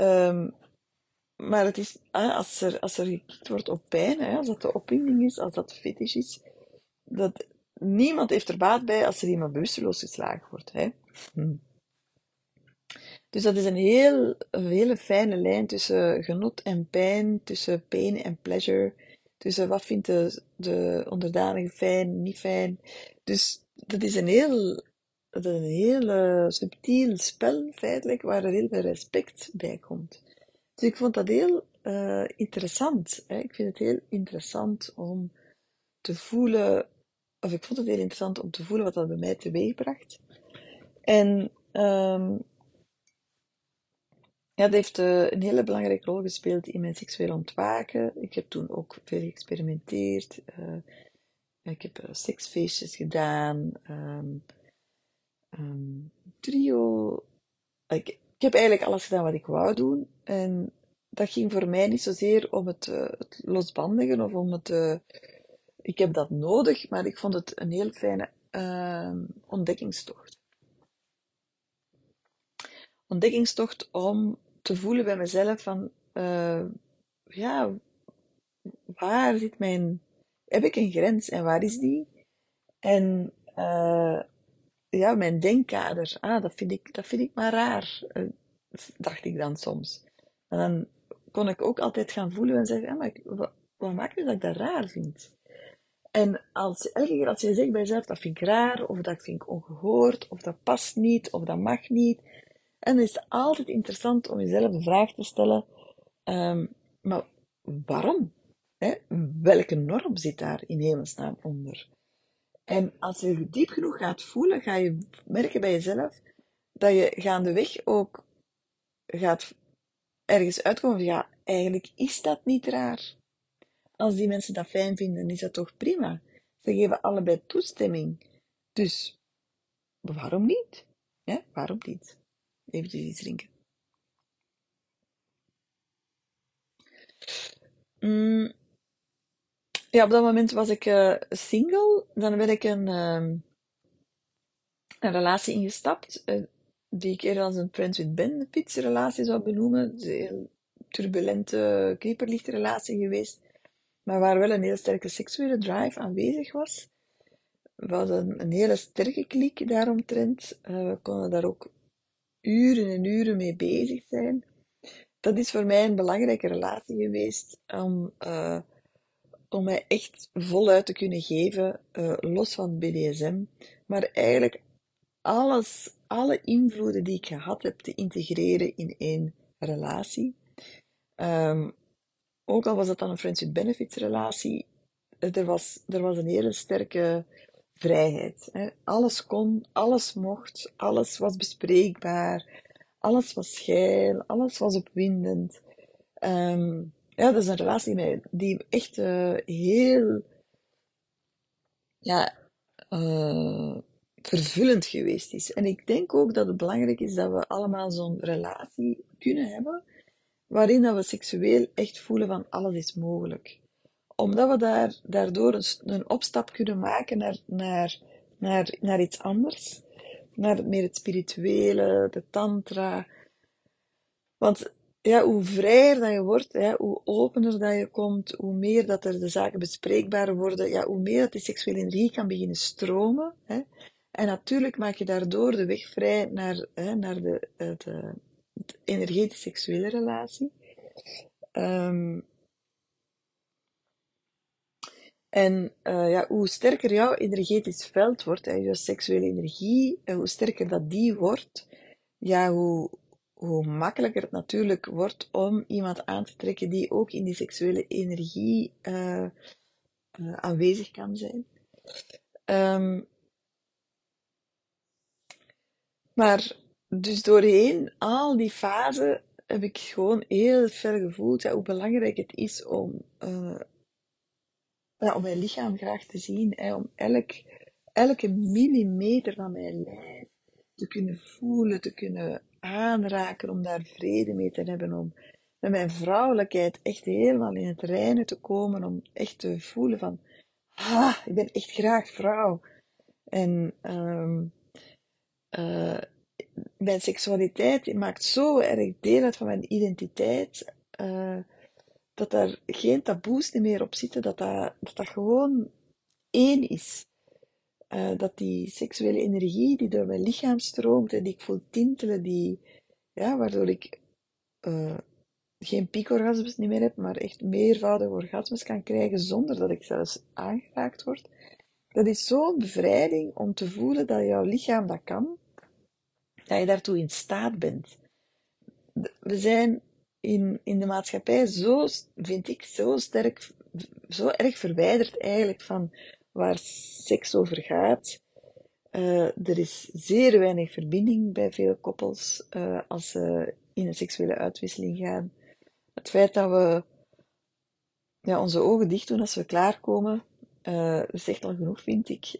Um, maar het is, als, er, als er gekikt wordt op pijn, hè, als dat de opwinding is, als dat fetish is, dat niemand heeft er baat bij als er iemand bewusteloos geslagen wordt. Hè. Hm. Dus dat is een, heel, hele fijne lijn tussen genot en pijn, tussen pain en pleasure. Dus wat vindt de, de onderdanige fijn, niet fijn? Dus dat is een heel, dat is een heel uh, subtiel spel, feitelijk, waar er heel veel respect bij komt. Dus ik vond dat heel uh, interessant. Ik vind het heel interessant om te voelen, of ik vond het heel interessant om te voelen wat dat bij mij teweegbracht. En um, ja, dat heeft uh, een hele belangrijke rol gespeeld in mijn seksueel ontwaken. Ik heb toen ook veel geëxperimenteerd. Uh, ik heb seksfeestjes gedaan. Um, um, trio. Ik, heb eigenlijk alles gedaan wat ik wou doen. En dat ging voor mij niet zozeer om het, het losbandigen of om het. ik heb dat nodig, maar ik vond het een heel fijne ehm, ontdekkingstocht ontdekkingstocht om te voelen bij mezelf van, uh, ja, waar zit mijn, heb ik een grens en waar is die? En ja, mijn denkkader, ah, dat vind ik, dat vind ik maar raar, uh, dacht ik dan soms. En dan kon ik ook altijd gaan voelen en zeggen, ja, maar ik, wat, wat maakt nu dat ik dat raar vind? En als, elke keer als je zegt bij jezelf, dat vind ik raar, of dat vind ik ongehoord, of dat past niet, of dat mag niet. En dan is het altijd interessant om jezelf de vraag te stellen, um, maar waarom? Hè? Welke norm zit daar in hemelsnaam onder? En als je diep genoeg gaat voelen, ga je merken bij jezelf dat je gaandeweg ook gaat ergens uitkomen van, ja, eigenlijk is dat niet raar. Als die mensen dat fijn vinden, is dat toch prima. Ze geven allebei toestemming. Dus waarom niet? Ja, waarom niet? Even iets drinken. Mm. Ja, op dat moment was ik uh, single. Dan werd ik een, uh, een relatie ingestapt, uh, die ik eerder als een Friends with Benefits relatie zou benoemen. Een heel turbulente keeperlichtrelatie geweest, maar waar wel een heel sterke seksuele drive aanwezig was. We een hele sterke klik daaromtrent. we konden daar ook uren en uren mee bezig zijn dat is voor mij een belangrijke relatie geweest om, uh, om mij echt voluit te kunnen geven, uh, los van BDSM, maar eigenlijk alles, alle invloeden die ik gehad heb te integreren in één relatie. Um, ook al was dat dan een friends with benefits relatie, er was, er was een hele sterke vrijheid. Hè. Alles kon, alles mocht, alles was bespreekbaar. Alles was geil, alles was opwindend. Um, ja, dat is een relatie die, die echt uh, heel ja, uh, vervullend geweest is. En ik denk ook dat het belangrijk is dat we allemaal zo'n relatie kunnen hebben, waarin dat we seksueel echt voelen van alles is mogelijk. Omdat we daar, daardoor een, een opstap kunnen maken naar, naar, naar, naar iets anders naar meer het spirituele, de tantra. Want ja, hoe vrijer dat je wordt, hoe opener dat je komt, hoe meer dat er de zaken bespreekbaar worden, ja, hoe meer dat die seksuele energie kan beginnen stromen. Hè. En natuurlijk maak je daardoor de weg vrij naar, hè, naar de, de, de energetisch-seksuele relatie. Um, en uh, ja, hoe sterker jouw energetisch veld wordt, en je seksuele energie, en hoe sterker dat die wordt, ja, hoe, hoe makkelijker het natuurlijk wordt om iemand aan te trekken die ook in die seksuele energie uh, uh, aanwezig kan zijn. Um, maar dus doorheen al die fasen heb ik gewoon heel ver gevoeld hoe belangrijk het is om ja, om mijn lichaam graag te zien, hè, om elk, elke millimeter van mijn lijf te kunnen voelen, te kunnen aanraken, om daar vrede mee te hebben, om met mijn vrouwelijkheid echt helemaal in het reinen te komen, om echt te voelen van, ah, ik ben echt graag vrouw. En um, uh, mijn seksualiteit maakt zo erg deel uit van mijn identiteit. Uh, dat er geen taboes meer op zitten, dat, dat gewoon één is. Uh, dat die seksuele energie die door mijn lichaam stroomt en die ik voel tintelen, die, ja, waardoor ik uh, geen piekorgasmes niet meer heb, maar echt meervoudige orgasmes kan krijgen zonder dat ik zelfs aangeraakt word. Dat is zo'n bevrijding om te voelen dat jouw lichaam dat kan, dat je daartoe in staat bent. We zijn in, in de maatschappij zo, vind ik, zo sterk, zo erg verwijderd eigenlijk van waar seks over gaat. Uh, er is zeer weinig verbinding bij veel koppels uh, als ze in een seksuele uitwisseling gaan. Het feit dat we ja, onze ogen dicht doen als we klaarkomen, uh, zegt al genoeg, vind ik.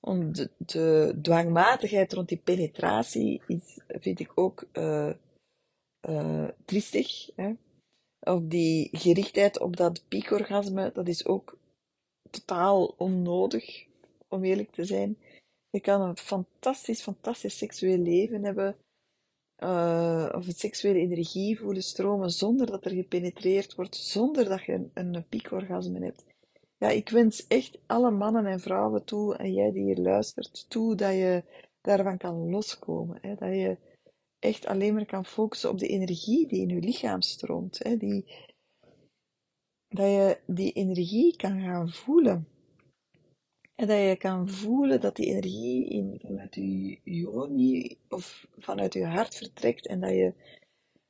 om de, dwangmatigheid rond die penetratie is, vind ik ook triestig. Hè? Of die gerichtheid op dat piekorgasme, dat is ook totaal onnodig, om eerlijk te zijn. Je kan een fantastisch, fantastisch seksueel leven hebben uh, of seksuele energie voelen stromen zonder dat er gepenetreerd wordt, zonder dat je een, een piekorgasme hebt. Ja, ik wens echt alle mannen en vrouwen toe, en jij die hier luistert, toe dat je daarvan kan loskomen. Hè? Dat je echt alleen maar kan focussen op de energie die in je lichaam stroomt. Hè? Die, dat je die energie kan gaan voelen. En dat je kan voelen dat die energie in, vanuit je joni of vanuit je hart vertrekt en dat je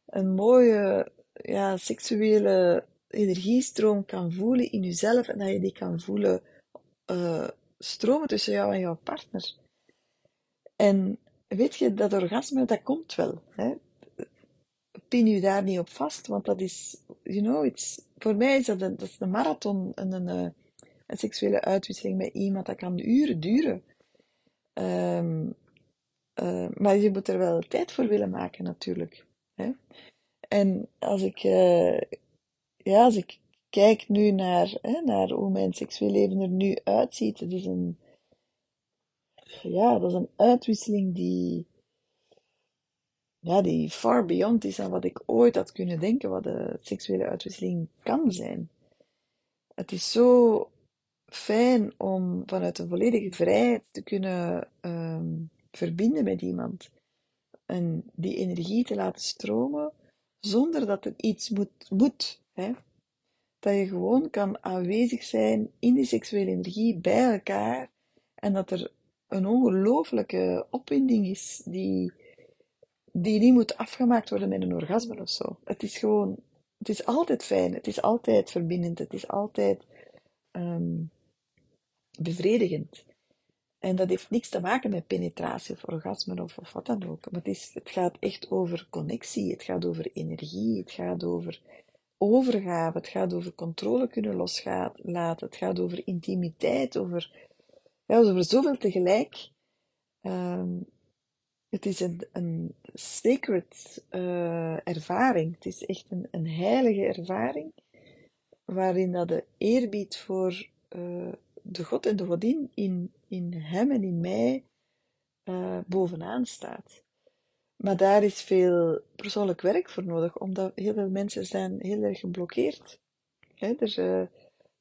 een mooie ja, seksuele energiestroom kan voelen in jezelf en dat je die kan voelen uh, stromen tussen jou en jouw partner. En weet je, dat orgasme, dat komt wel. Hè? Pin je daar niet op vast, want dat is, you know, it's, voor mij is dat een, dat is een marathon, een, een, een seksuele uitwisseling met iemand, dat kan uren duren. Um, uh, maar je moet er wel tijd voor willen maken, natuurlijk. Hè? En als ik, uh, ja, als ik kijk nu naar, hè, naar hoe mijn seksueel leven er nu uitziet, het is een, ja, dat is een uitwisseling die, ja, die far beyond is aan wat ik ooit had kunnen denken wat de seksuele uitwisseling kan zijn. Het is zo fijn om vanuit een volledige vrijheid te kunnen um, verbinden met iemand. En die energie te laten stromen zonder dat er iets moet. moet hè? Dat je gewoon kan aanwezig zijn in die seksuele energie bij elkaar en dat er een ongelooflijke opwinding is die, die niet moet afgemaakt worden met een orgasme of zo. Het is gewoon, het is altijd fijn, het is altijd verbindend, het is altijd um, bevredigend. En dat heeft niks te maken met penetratie of orgasme of, of wat dan ook. Maar het, is, het gaat echt over connectie, het gaat over energie, het gaat over overgave, het gaat over controle kunnen loslaten, het gaat over intimiteit, over ja, over zoveel tegelijk. Um, het is een, een sacred uh, ervaring. Het is echt een, een heilige ervaring. Waarin dat de eerbied voor uh, de God en de Godin in, in hem en in mij uh, bovenaan staat. Maar daar is veel persoonlijk werk voor nodig, omdat heel veel mensen zijn heel erg geblokkeerd. Hè, er,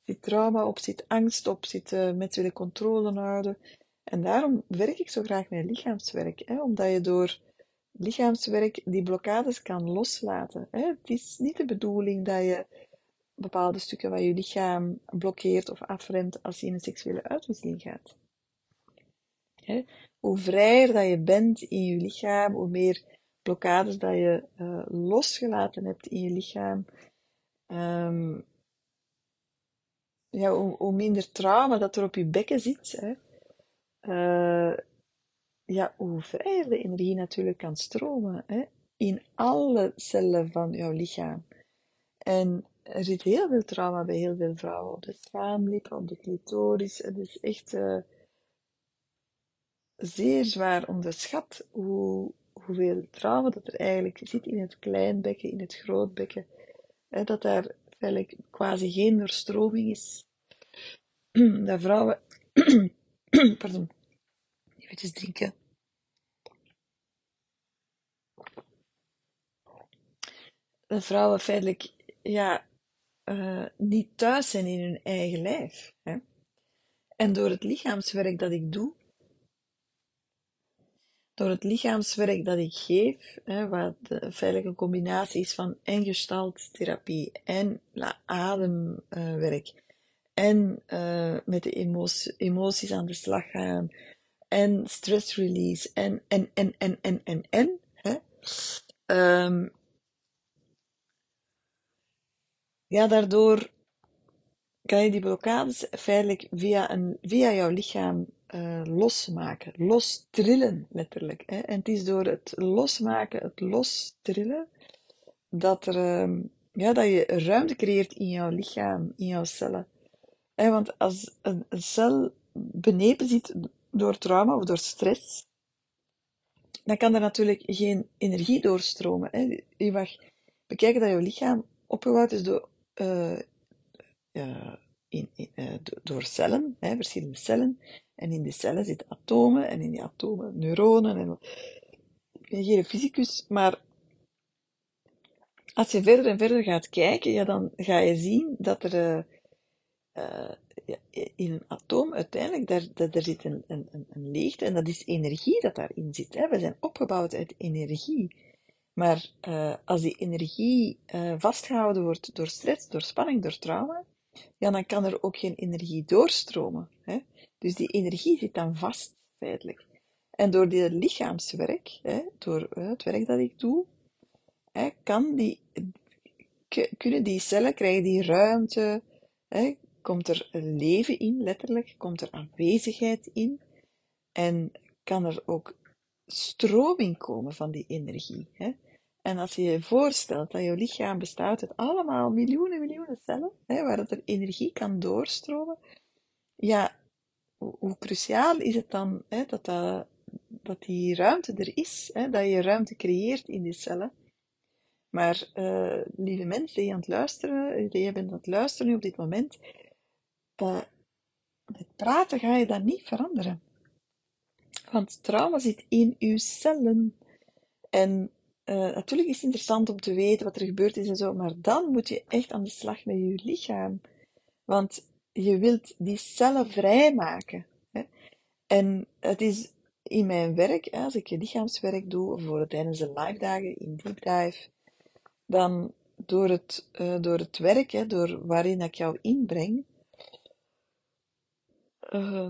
zit trauma op, zit angst op, zit uh, mensen willen controle houden. En daarom werk ik zo graag met lichaamswerk, hè, omdat je door lichaamswerk die blokkades kan loslaten. Hè. Het is niet de bedoeling dat je bepaalde stukken van je lichaam blokkeert of afremt als je in een seksuele uitwisseling gaat. Hè. Hoe vrijer dat je bent in je lichaam, hoe meer blokkades dat je uh, losgelaten hebt in je lichaam, um, ja, hoe, hoe, minder trauma dat er op je bekken zit, hè, uh, ja, hoe vrijer de energie natuurlijk kan stromen hè, in alle cellen van jouw lichaam. En er zit heel veel trauma bij heel veel vrouwen op de schaamlip, op de clitoris. Het is echt uh, zeer zwaar onderschat hoe, hoeveel trauma dat er eigenlijk zit in het kleinbekken, in het grootbekken. Hè, dat daar eigenlijk quasi geen doorstroming is. Dat vrouwen, pardon, even drinken. Dat vrouwen feitelijk, ja, uh, niet thuis zijn in hun eigen lijf. Hè? En door het lichaamswerk dat ik doe, door het lichaamswerk dat ik geef, hè, wat feitelijk een combinatie is van en gestalttherapie en ademwerk en uh, met de emoties aan de slag gaan en stress release en en en en en en en hè? Um, ja, daardoor kan je die blokkades feitelijk via, een, via jouw lichaam uh, losmaken, lostrillen letterlijk. Hè? En het is door het losmaken, het lostrillen, dat, er, um, ja, dat je ruimte creëert in jouw lichaam, in jouw cellen. Want als een, een cel benepen zit door trauma of door stress, dan kan er natuurlijk geen energie doorstromen. Hè? Je mag bekijken dat je lichaam opgebouwd is door, uh, uh, in, uh, door cellen, hè, verschillende cellen. En in die cellen zitten atomen, en in die atomen neuronen. En ben geen fysicus, maar als je verder en verder gaat kijken, ja, dan ga je zien dat er in een atoom uiteindelijk, daar, daar, zit een, een, een, leegte en dat is energie dat daarin zit. Hè. We zijn opgebouwd uit energie. Maar uh, als die energie vastgehouden wordt door stress, door spanning, door trauma, ja, dan kan er ook geen energie doorstromen. Hè. Dus die energie zit dan vast, feitelijk. En door dit lichaamswerk, hè, door het werk dat ik doe, hè, kan die, kunnen die cellen, krijgen die ruimte, hè, komt er leven in, letterlijk, komt er aanwezigheid in en kan er ook stroming komen van die energie. Hè. En als je je voorstelt dat je lichaam bestaat uit allemaal miljoenen, miljoenen cellen, hè, waar er energie kan doorstromen, ja, hoe, cruciaal is het dan hè, dat, dat, dat die ruimte er is, hè, dat je ruimte creëert in die cellen. Maar, uh, lieve mensen die aan het luisteren, die bent aan het luisteren nu op dit moment, uh, met praten ga je dat niet veranderen. Want trauma zit in uw cellen. En uh, natuurlijk is het interessant om te weten wat er gebeurd is en zo, maar dan moet je echt aan de slag met je lichaam. Want je wilt die cellen vrijmaken. Hè? En het is in mijn werk, als ik lichaamswerk doe, voor tijdens de live dagen in Deep Dive, dan door het, uh, door het werk, hè, door waarin ik jou inbreng, uh,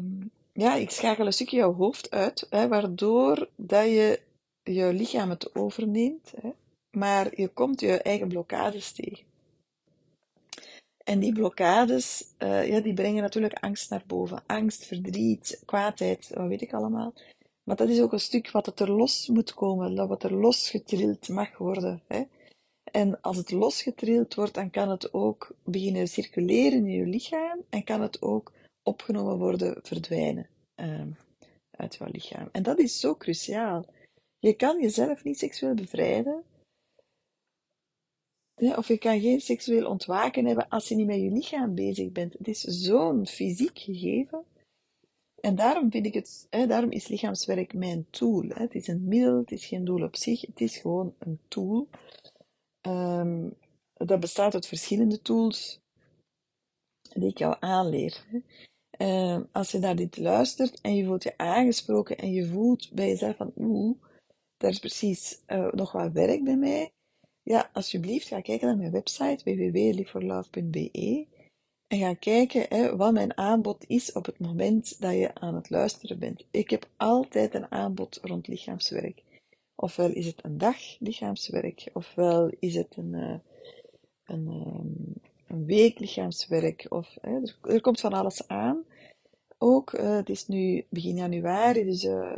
ja, ik schakel een stukje jouw hoofd uit, hè, waardoor dat je je lichaam het overneemt, hè, maar je komt je eigen blokkades tegen. En die blokkades, uh, ja, die brengen natuurlijk angst naar boven. Angst, verdriet, kwaadheid, wat weet ik allemaal. Maar dat is ook een stuk wat er los moet komen, dat wat er losgetrild mag worden. Hè. En als het losgetrild wordt, dan kan het ook beginnen circuleren in je lichaam en kan het ook opgenomen worden, verdwijnen uh, uit jouw lichaam. En dat is zo cruciaal. Je kan jezelf niet seksueel bevrijden, of je kan geen seksueel ontwaken hebben als je niet met je lichaam bezig bent. Het is zo'n fysiek gegeven. En daarom vind ik het, hè, daarom is lichaamswerk mijn tool. Hè. Het is een middel, het is geen doel op zich, het is gewoon een tool. Um, dat bestaat uit verschillende tools die ik jou aanleer. Uh, als je naar dit luistert en je voelt je aangesproken en je voelt bij jezelf van oeh, daar is precies uh, nog wat werk bij mij, ja, alsjeblieft, ga kijken naar mijn website www.liveforlove.be en ga kijken hè, wat mijn aanbod is op het moment dat je aan het luisteren bent. Ik heb altijd een aanbod rond lichaamswerk. Ofwel is het een dag lichaamswerk, ofwel is het een, uh, een, um, een week lichaamswerk. Of, hè, er, komt van alles aan. Ook, uh, het is nu begin januari, dus uh,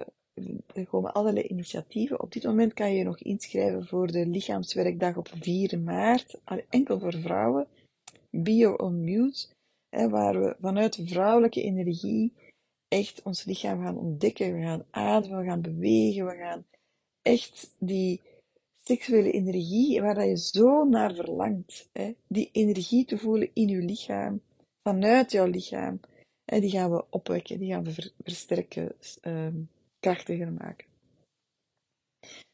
er komen allerlei initiatieven. Op dit moment kan je je nog inschrijven voor de lichaamswerkdag op 4 maart, enkel voor vrouwen. Own Muse, hè, waar we vanuit vrouwelijke energie echt ons lichaam gaan ontdekken. We gaan ademen, we gaan bewegen, we gaan echt die seksuele energie, waar dat je zo naar verlangt, hè, die energie te voelen in je lichaam, vanuit jouw lichaam, hè, die gaan we opwekken, die gaan we versterken. Um, krachtiger maken.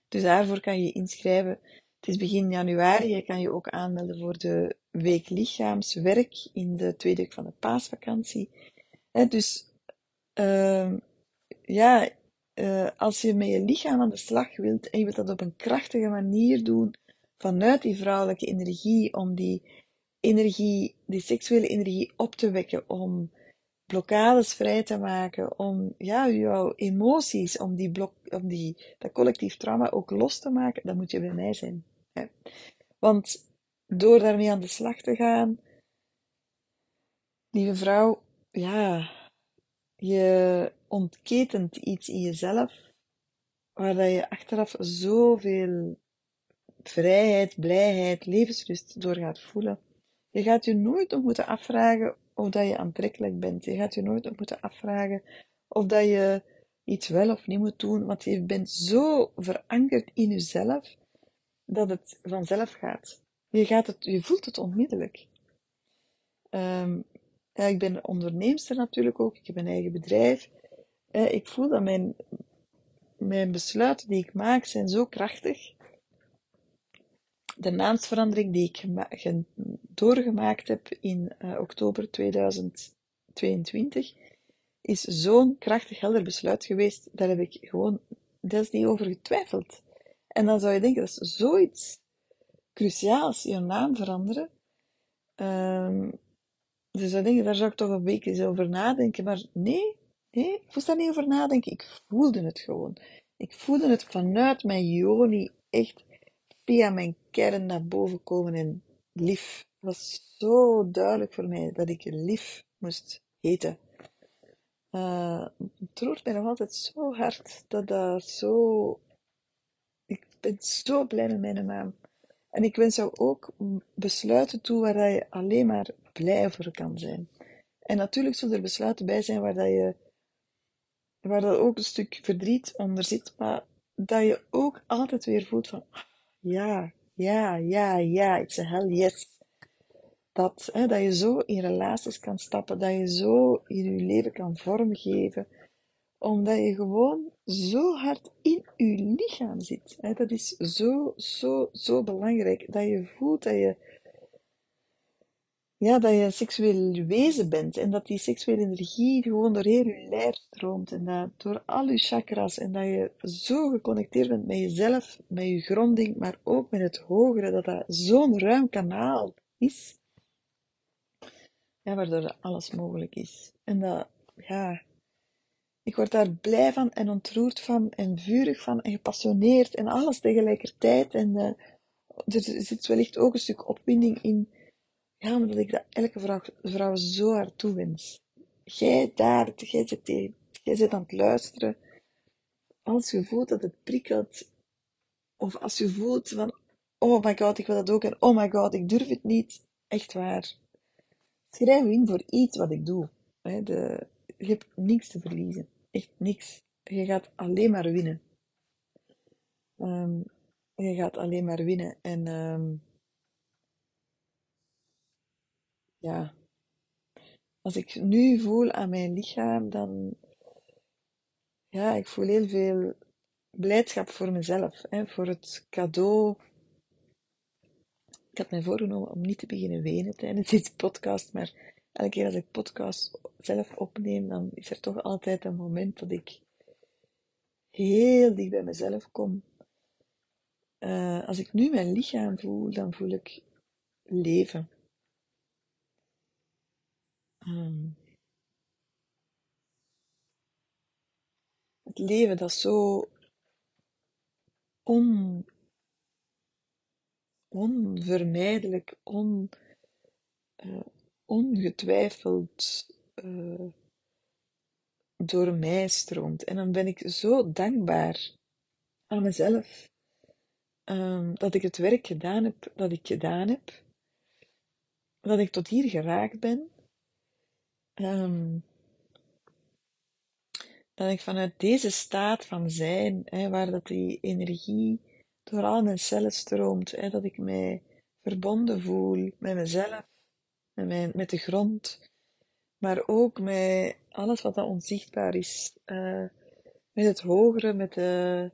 Dus daarvoor kan je inschrijven. Het is begin januari. Je kan je ook aanmelden voor de week lichaamswerk in de tweede week van de paasvakantie. dus uh, ja, uh, als je met je lichaam aan de slag wilt en je wilt dat op een krachtige manier doen vanuit die vrouwelijke energie, om die energie, die seksuele energie op te wekken, om blokkades vrij te maken, om ja, jouw emoties, om, die blok, om die, dat collectief trauma ook los te maken, dan moet je bij mij zijn. Hè. Want door daarmee aan de slag te gaan, lieve vrouw, ja, je ontketent iets in jezelf, waar je achteraf zoveel vrijheid, blijheid, levenslust door gaat voelen. Je gaat je nooit nog moeten afvragen of dat je aantrekkelijk bent. Je gaat je nooit nog moeten afvragen of dat je iets wel of niet moet doen, want je bent zo verankerd in jezelf dat het vanzelf gaat. Je, gaat het, je voelt het onmiddellijk. Ja, ik ben onderneemster natuurlijk ook. Ik heb een eigen bedrijf. Ik voel dat mijn, mijn besluiten die ik maak zijn zo krachtig. De naamsverandering die ik doorgemaakt heb in uh, oktober 2022 is zo'n krachtig helder besluit geweest. Daar heb ik gewoon, is niet over getwijfeld. En dan zou je denken, dat is zoiets cruciaals, je naam veranderen. Um, dus dan denk daar zou ik toch een eens over nadenken. Maar nee, nee, ik moest daar niet over nadenken. Ik voelde het gewoon. Ik voelde het vanuit mijn joni echt via mijn kern naar boven komen en lief. Het was zo duidelijk voor mij dat ik lief moest heten. Uh, het roert mij nog altijd zo hard dat dat zo... Ik ben zo blij met mijn naam. En ik wens jou ook besluiten toe waar je alleen maar blij voor kan zijn. En natuurlijk zullen er besluiten bij zijn waar je waar dat ook een stuk verdriet onder zit, maar dat je ook altijd weer voelt van ja, ja, ja, ja, it's a hell yes. Dat, hè, dat je zo in relaties kan stappen, dat je zo in je leven kan vormgeven, omdat je gewoon zo hard in je lichaam zit. Dat is zo, zo, zo belangrijk, dat je voelt dat je ja, dat je een seksueel wezen bent en dat die seksuele energie gewoon door heel je lijf stroomt en dat door al je chakras en dat je zo geconnecteerd bent met jezelf, met je gronding, maar ook met het hogere, dat dat zo'n ruim kanaal is, ja, waardoor alles mogelijk is. En dat, ja, ik word daar blij van en ontroerd van en vurig van en gepassioneerd en alles tegelijkertijd en uh, er zit wellicht ook een stuk opwinding in ja, omdat ik dat elke vrouw, vrouw zo hard toewens. Jij daar, jij zit, jij zit aan het luisteren. Als je voelt dat het prikkelt, of als je voelt van, oh my god, ik wil dat ook, en oh my god, ik durf het niet, echt waar. Schrijf je in voor iets wat ik doe. De, je hebt niks te verliezen. Echt niks. Je gaat alleen maar winnen. Um, je gaat alleen maar winnen. En um, ja, als ik nu voel aan mijn lichaam, dan, ja, ik voel heel veel blijdschap voor mezelf, hè, voor het cadeau. Ik had mij voorgenomen om niet te beginnen wenen tijdens deze podcast, maar elke keer als ik podcast zelf opneem, dan is er toch altijd een moment dat ik heel dicht bij mezelf kom. Uh, als ik nu mijn lichaam voel, dan voel ik leven. Um, het leven dat zo on, onvermijdelijk, on, uh, ongetwijfeld uh, door mij stroomt. En dan ben ik zo dankbaar aan mezelf um, dat ik het werk gedaan heb dat ik gedaan heb, dat ik tot hier geraakt ben um, dat ik vanuit deze staat van zijn, hè, waar dat die energie door al mijn cellen stroomt, hè, dat ik mij verbonden voel met mezelf, met, mijn, met de grond, maar ook met alles wat dat onzichtbaar is, uh, met het hogere, met, de,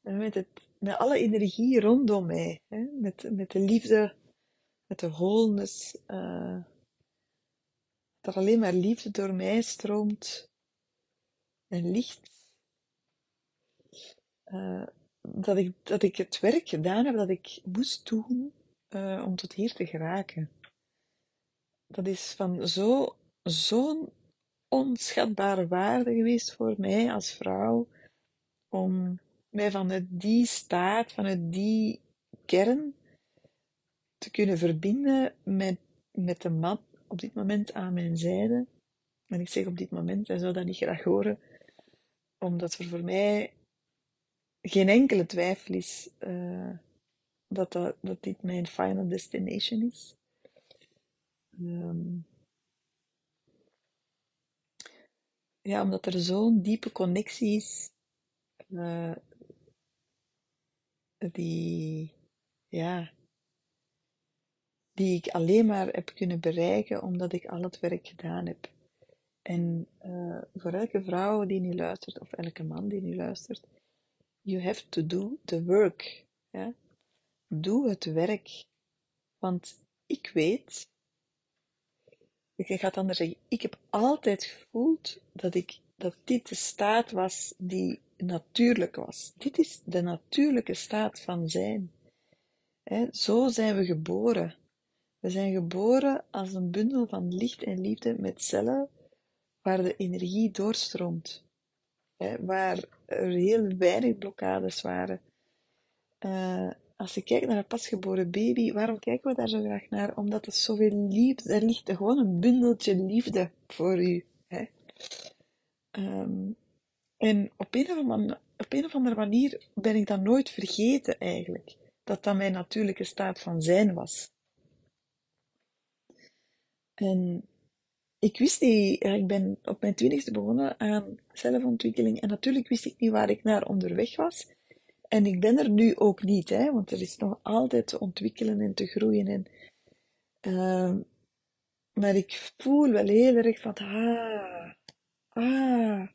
met, het, met alle energie rondom mij, hè, met, met de liefde, met de wholeness, uh, dat alleen maar liefde door mij stroomt en licht. Uh, dat, ik, dat ik het werk gedaan heb dat ik moest doen uh, om tot hier te geraken. Dat is van zo, zo'n onschatbare waarde geweest voor mij als vrouw om mij vanuit die staat, vanuit die kern te kunnen verbinden met, met de man op dit moment aan mijn zijde. En ik zeg op dit moment, hij zou dat niet graag horen, omdat er voor mij geen enkele twijfel is uh, dat, dat, dat, dit mijn final destination is. Um, ja, omdat er zo'n diepe connectie is, uh, die, ja, die ik alleen maar heb kunnen bereiken omdat ik al het werk gedaan heb. En uh, voor elke vrouw die nu luistert, of elke man die nu luistert, you have to do the work. Ja? Doe het werk. Want ik weet, ik ga het anders zeggen, ik heb altijd gevoeld dat, ik, dat dit de staat was die natuurlijk was. Dit is de natuurlijke staat van zijn. zo zijn we geboren. We zijn geboren als een bundel van licht en liefde met cellen waar de energie doorstroomt. waar er heel weinig blokkades waren. Uh, als je kijkt naar een pasgeboren baby, waarom kijken we daar zo graag naar? Omdat er zoveel liefde, er ligt gewoon een bundeltje liefde voor u. Hè? Um, en op een, of andere, op een of andere manier ben ik dat nooit vergeten eigenlijk. Dat dat mijn natuurlijke staat van zijn was. En ik wist niet, ik ben op mijn twintigste begonnen aan zelfontwikkeling en natuurlijk wist ik niet waar ik naar onderweg was. En ik ben er nu ook niet, hè, want er is nog altijd te ontwikkelen en te groeien. En, uh, maar ik voel wel heel erg van, ah, ah,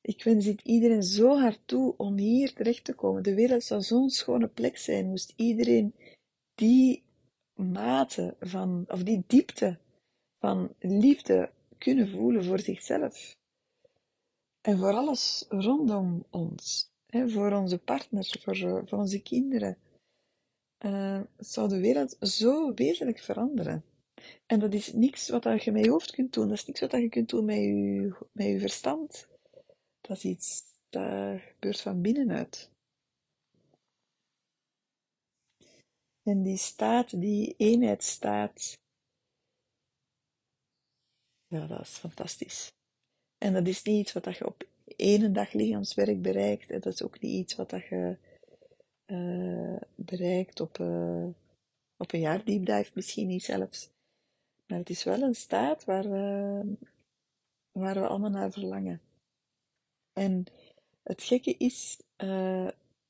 ik wens dit iedereen zo hard toe om hier terecht te komen. De wereld zou zo'n schone plek zijn, moest iedereen die mate van, of die diepte van liefde kunnen voelen voor zichzelf. En voor alles rondom ons. Hè, voor onze partners, voor, voor onze kinderen. Uh, zou de wereld zo wezenlijk veranderen. En dat is niks wat je met je hoofd kunt doen. Dat is niks wat je kunt doen met je, met je verstand. Dat is iets dat gebeurt van binnenuit. En die staat, die eenheidsstaat, ja, dat is fantastisch. En dat is niet iets wat je op één dag lichaamswerk bereikt. En dat is ook niet iets wat je uh, bereikt op, uh, op een jaar deep misschien niet zelfs. Maar het is wel een staat waar we, waar we allemaal naar verlangen. En het gekke is,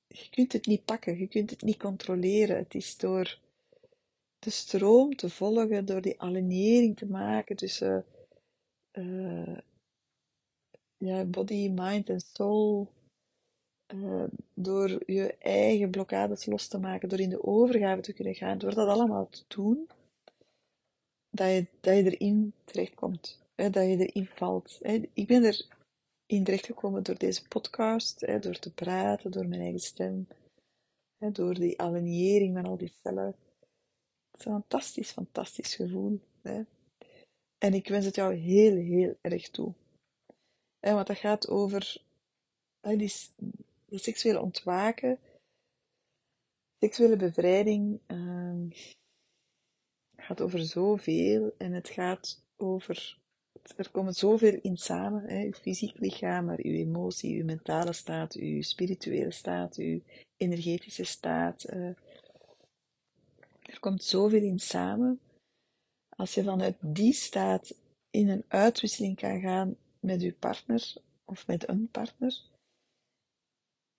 je kunt het niet pakken, je kunt het niet controleren. Het is door de stroom te volgen, door die alignering te maken tussen uh, ja, body, mind en soul. Uh, door je eigen blokkades los te maken, door in de overgave te kunnen gaan, door dat allemaal te doen, dat je, dat je erin terechtkomt, hè, dat je erin valt. Hè. Ik ben erin terechtgekomen door deze podcast, hè, door te praten, door mijn eigen stem, hè, door die alignering van al die cellen. Het is een fantastisch, fantastisch gevoel. Hè. En ik wens het jou heel, heel erg toe. En want dat gaat over die, die seksuele ontwaken, seksuele bevrijding. Uh, gaat over zoveel en het gaat over. Er komt zoveel in samen: hè, uw fysiek lichaam, maar uw emotie, uw mentale staat, uw spirituele staat, uw energetische staat. Uh, er komt zoveel in samen. Als je vanuit die staat in een uitwisseling kan gaan met je partner of met een partner,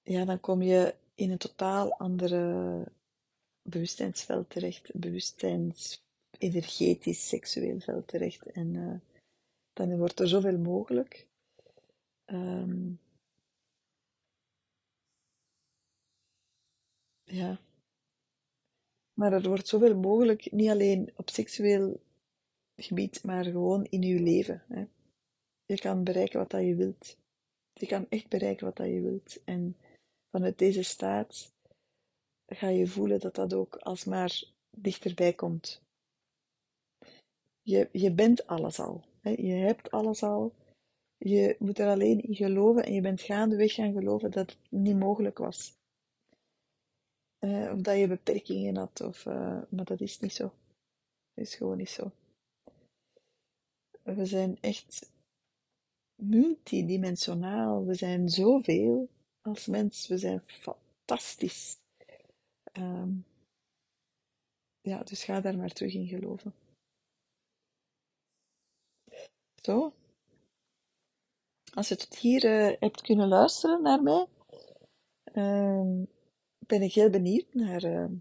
ja, dan kom je in een totaal andere bewustzijnsveld terecht, bewustzijns, energetisch, seksueel veld terecht. En uh, dan wordt er zoveel mogelijk. Um, ja. Maar er wordt zoveel mogelijk, niet alleen op seksueel gebied, maar gewoon in je leven. Hè. Je kan bereiken wat dat je wilt. Je kan echt bereiken wat dat je wilt. En vanuit deze staat ga je voelen dat dat ook alsmaar dichterbij komt. Je, je bent alles al. Hè. Je hebt alles al. Je moet er alleen in geloven en je bent gaandeweg gaan geloven dat het niet mogelijk was. Uh, of dat je beperkingen had, of, uh, maar dat is niet zo. Dat is gewoon niet zo. We zijn echt multidimensionaal. We zijn zoveel als mens. We zijn fantastisch. Um, ja, dus ga daar maar terug in geloven. Zo. Als je tot hier uh, hebt kunnen luisteren naar mij, uh, ben ik heel benieuwd naar, uh,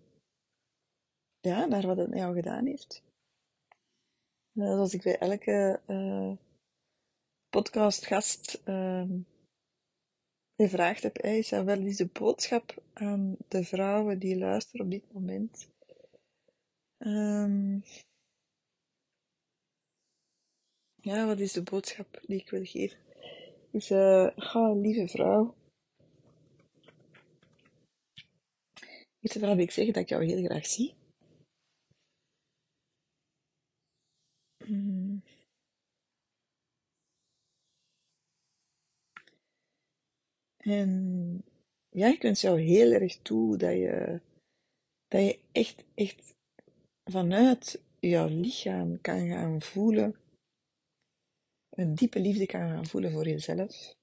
ja, naar wat het met jou gedaan heeft. Zoals ik bij elke uh, podcastgast je vraagt heb, is dat wel eens de boodschap aan de vrouwen die luisteren op dit moment? Um, ja, wat is de boodschap die ik wil geven? Is, uh, ga, lieve vrouw. Eerst en vooral wil ik zeggen dat ik jou heel graag zie. Mm. En ja, wens jou heel erg toe dat je, dat je echt, echt vanuit jouw lichaam kan gaan voelen, een diepe liefde kan gaan voelen voor jezelf.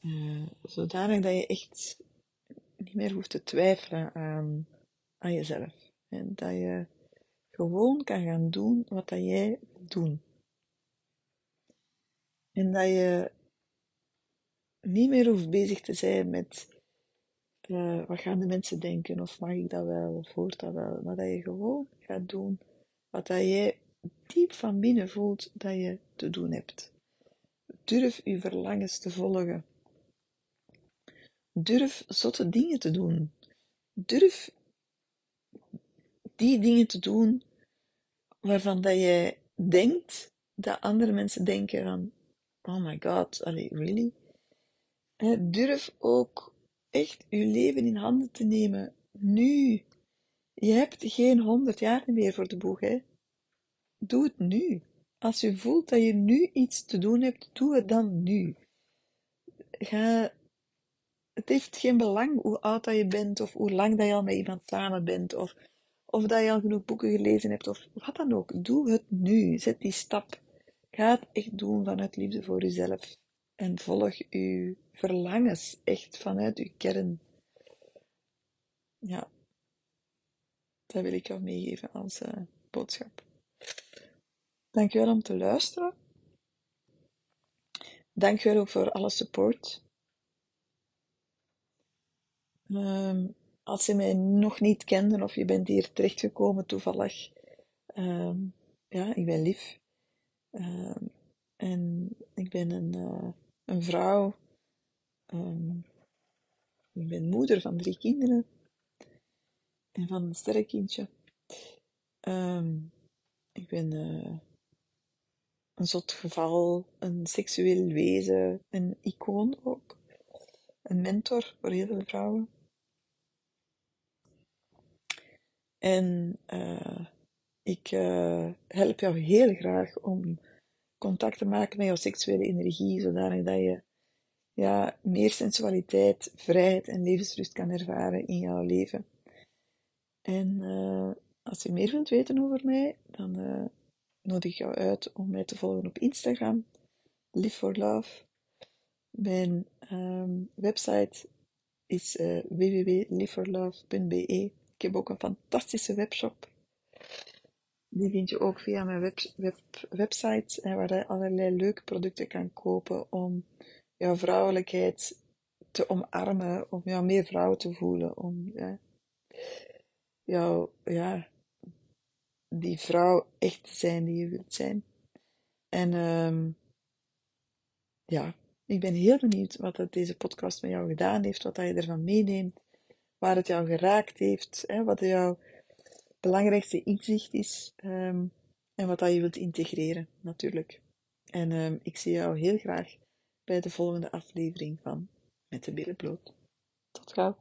Uh, zodanig dat je echt niet meer hoeft te twijfelen aan, aan jezelf. En dat je gewoon kan gaan doen wat dat jij wil doen. En dat je niet meer hoeft bezig te zijn met uh, wat gaan de mensen denken, of mag ik dat wel, of hoort dat wel. Maar dat je gewoon gaat doen wat dat jij diep van binnen voelt dat je te doen hebt. Durf je verlangens te volgen. Durf zotte dingen te doen. Durf die dingen te doen waarvan dat je denkt dat andere mensen denken van, oh my god, allee, really? durf ook echt je leven in handen te nemen. Nu. Je hebt geen honderd jaar meer voor de boeg, hè. Doe het nu. Als je voelt dat je nu iets te doen hebt, doe het dan nu. Ga... Het heeft geen belang hoe oud dat je bent, of hoe lang dat je al met iemand samen bent, of, of dat je al genoeg boeken gelezen hebt, of wat dan ook. Doe het nu. Zet die stap. Ga het echt doen vanuit liefde voor jezelf. En volg uw verlangens echt vanuit uw kern. Ja, dat wil ik jou meegeven als uh, boodschap. Dankjewel om te luisteren. Dankjewel ook voor alle support. Um, als je mij nog niet kende of je bent hier terechtgekomen toevallig, um, ja, ik ben lief. Um, en ik ben een, uh, een vrouw. ik ben moeder van drie kinderen en van een sterrenkindje. ik ben uh, een zot geval, een seksueel wezen, een icoon ook. Een mentor voor heel veel vrouwen. En uh, ik uh, help jou heel graag om contact te maken met jouw seksuele energie, zodanig dat je ja, meer sensualiteit, vrijheid en levensrust kan ervaren in jouw leven. En uh, als je meer wilt weten over mij, dan nodig ik jou uit om mij te volgen op Instagram, Live for Love. Mijn um, website is uh, www.liveforlove.be. Heb ook een fantastische webshop. Die vind je ook via mijn web, web, website, waar je allerlei leuke producten kan kopen om jouw vrouwelijkheid te omarmen, om jou meer vrouw te voelen, om ja, jou, ja, die vrouw echt te zijn die je wilt zijn. En um, ja, ik ben heel benieuwd wat deze podcast met jou gedaan heeft, wat je ervan meeneemt, waar het jou geraakt heeft, hè, wat jouw belangrijkste inzicht is um, en wat dat je wilt integreren, natuurlijk. En um, ik zie jou heel graag bij de volgende aflevering van Met de Billen. Tot gauw.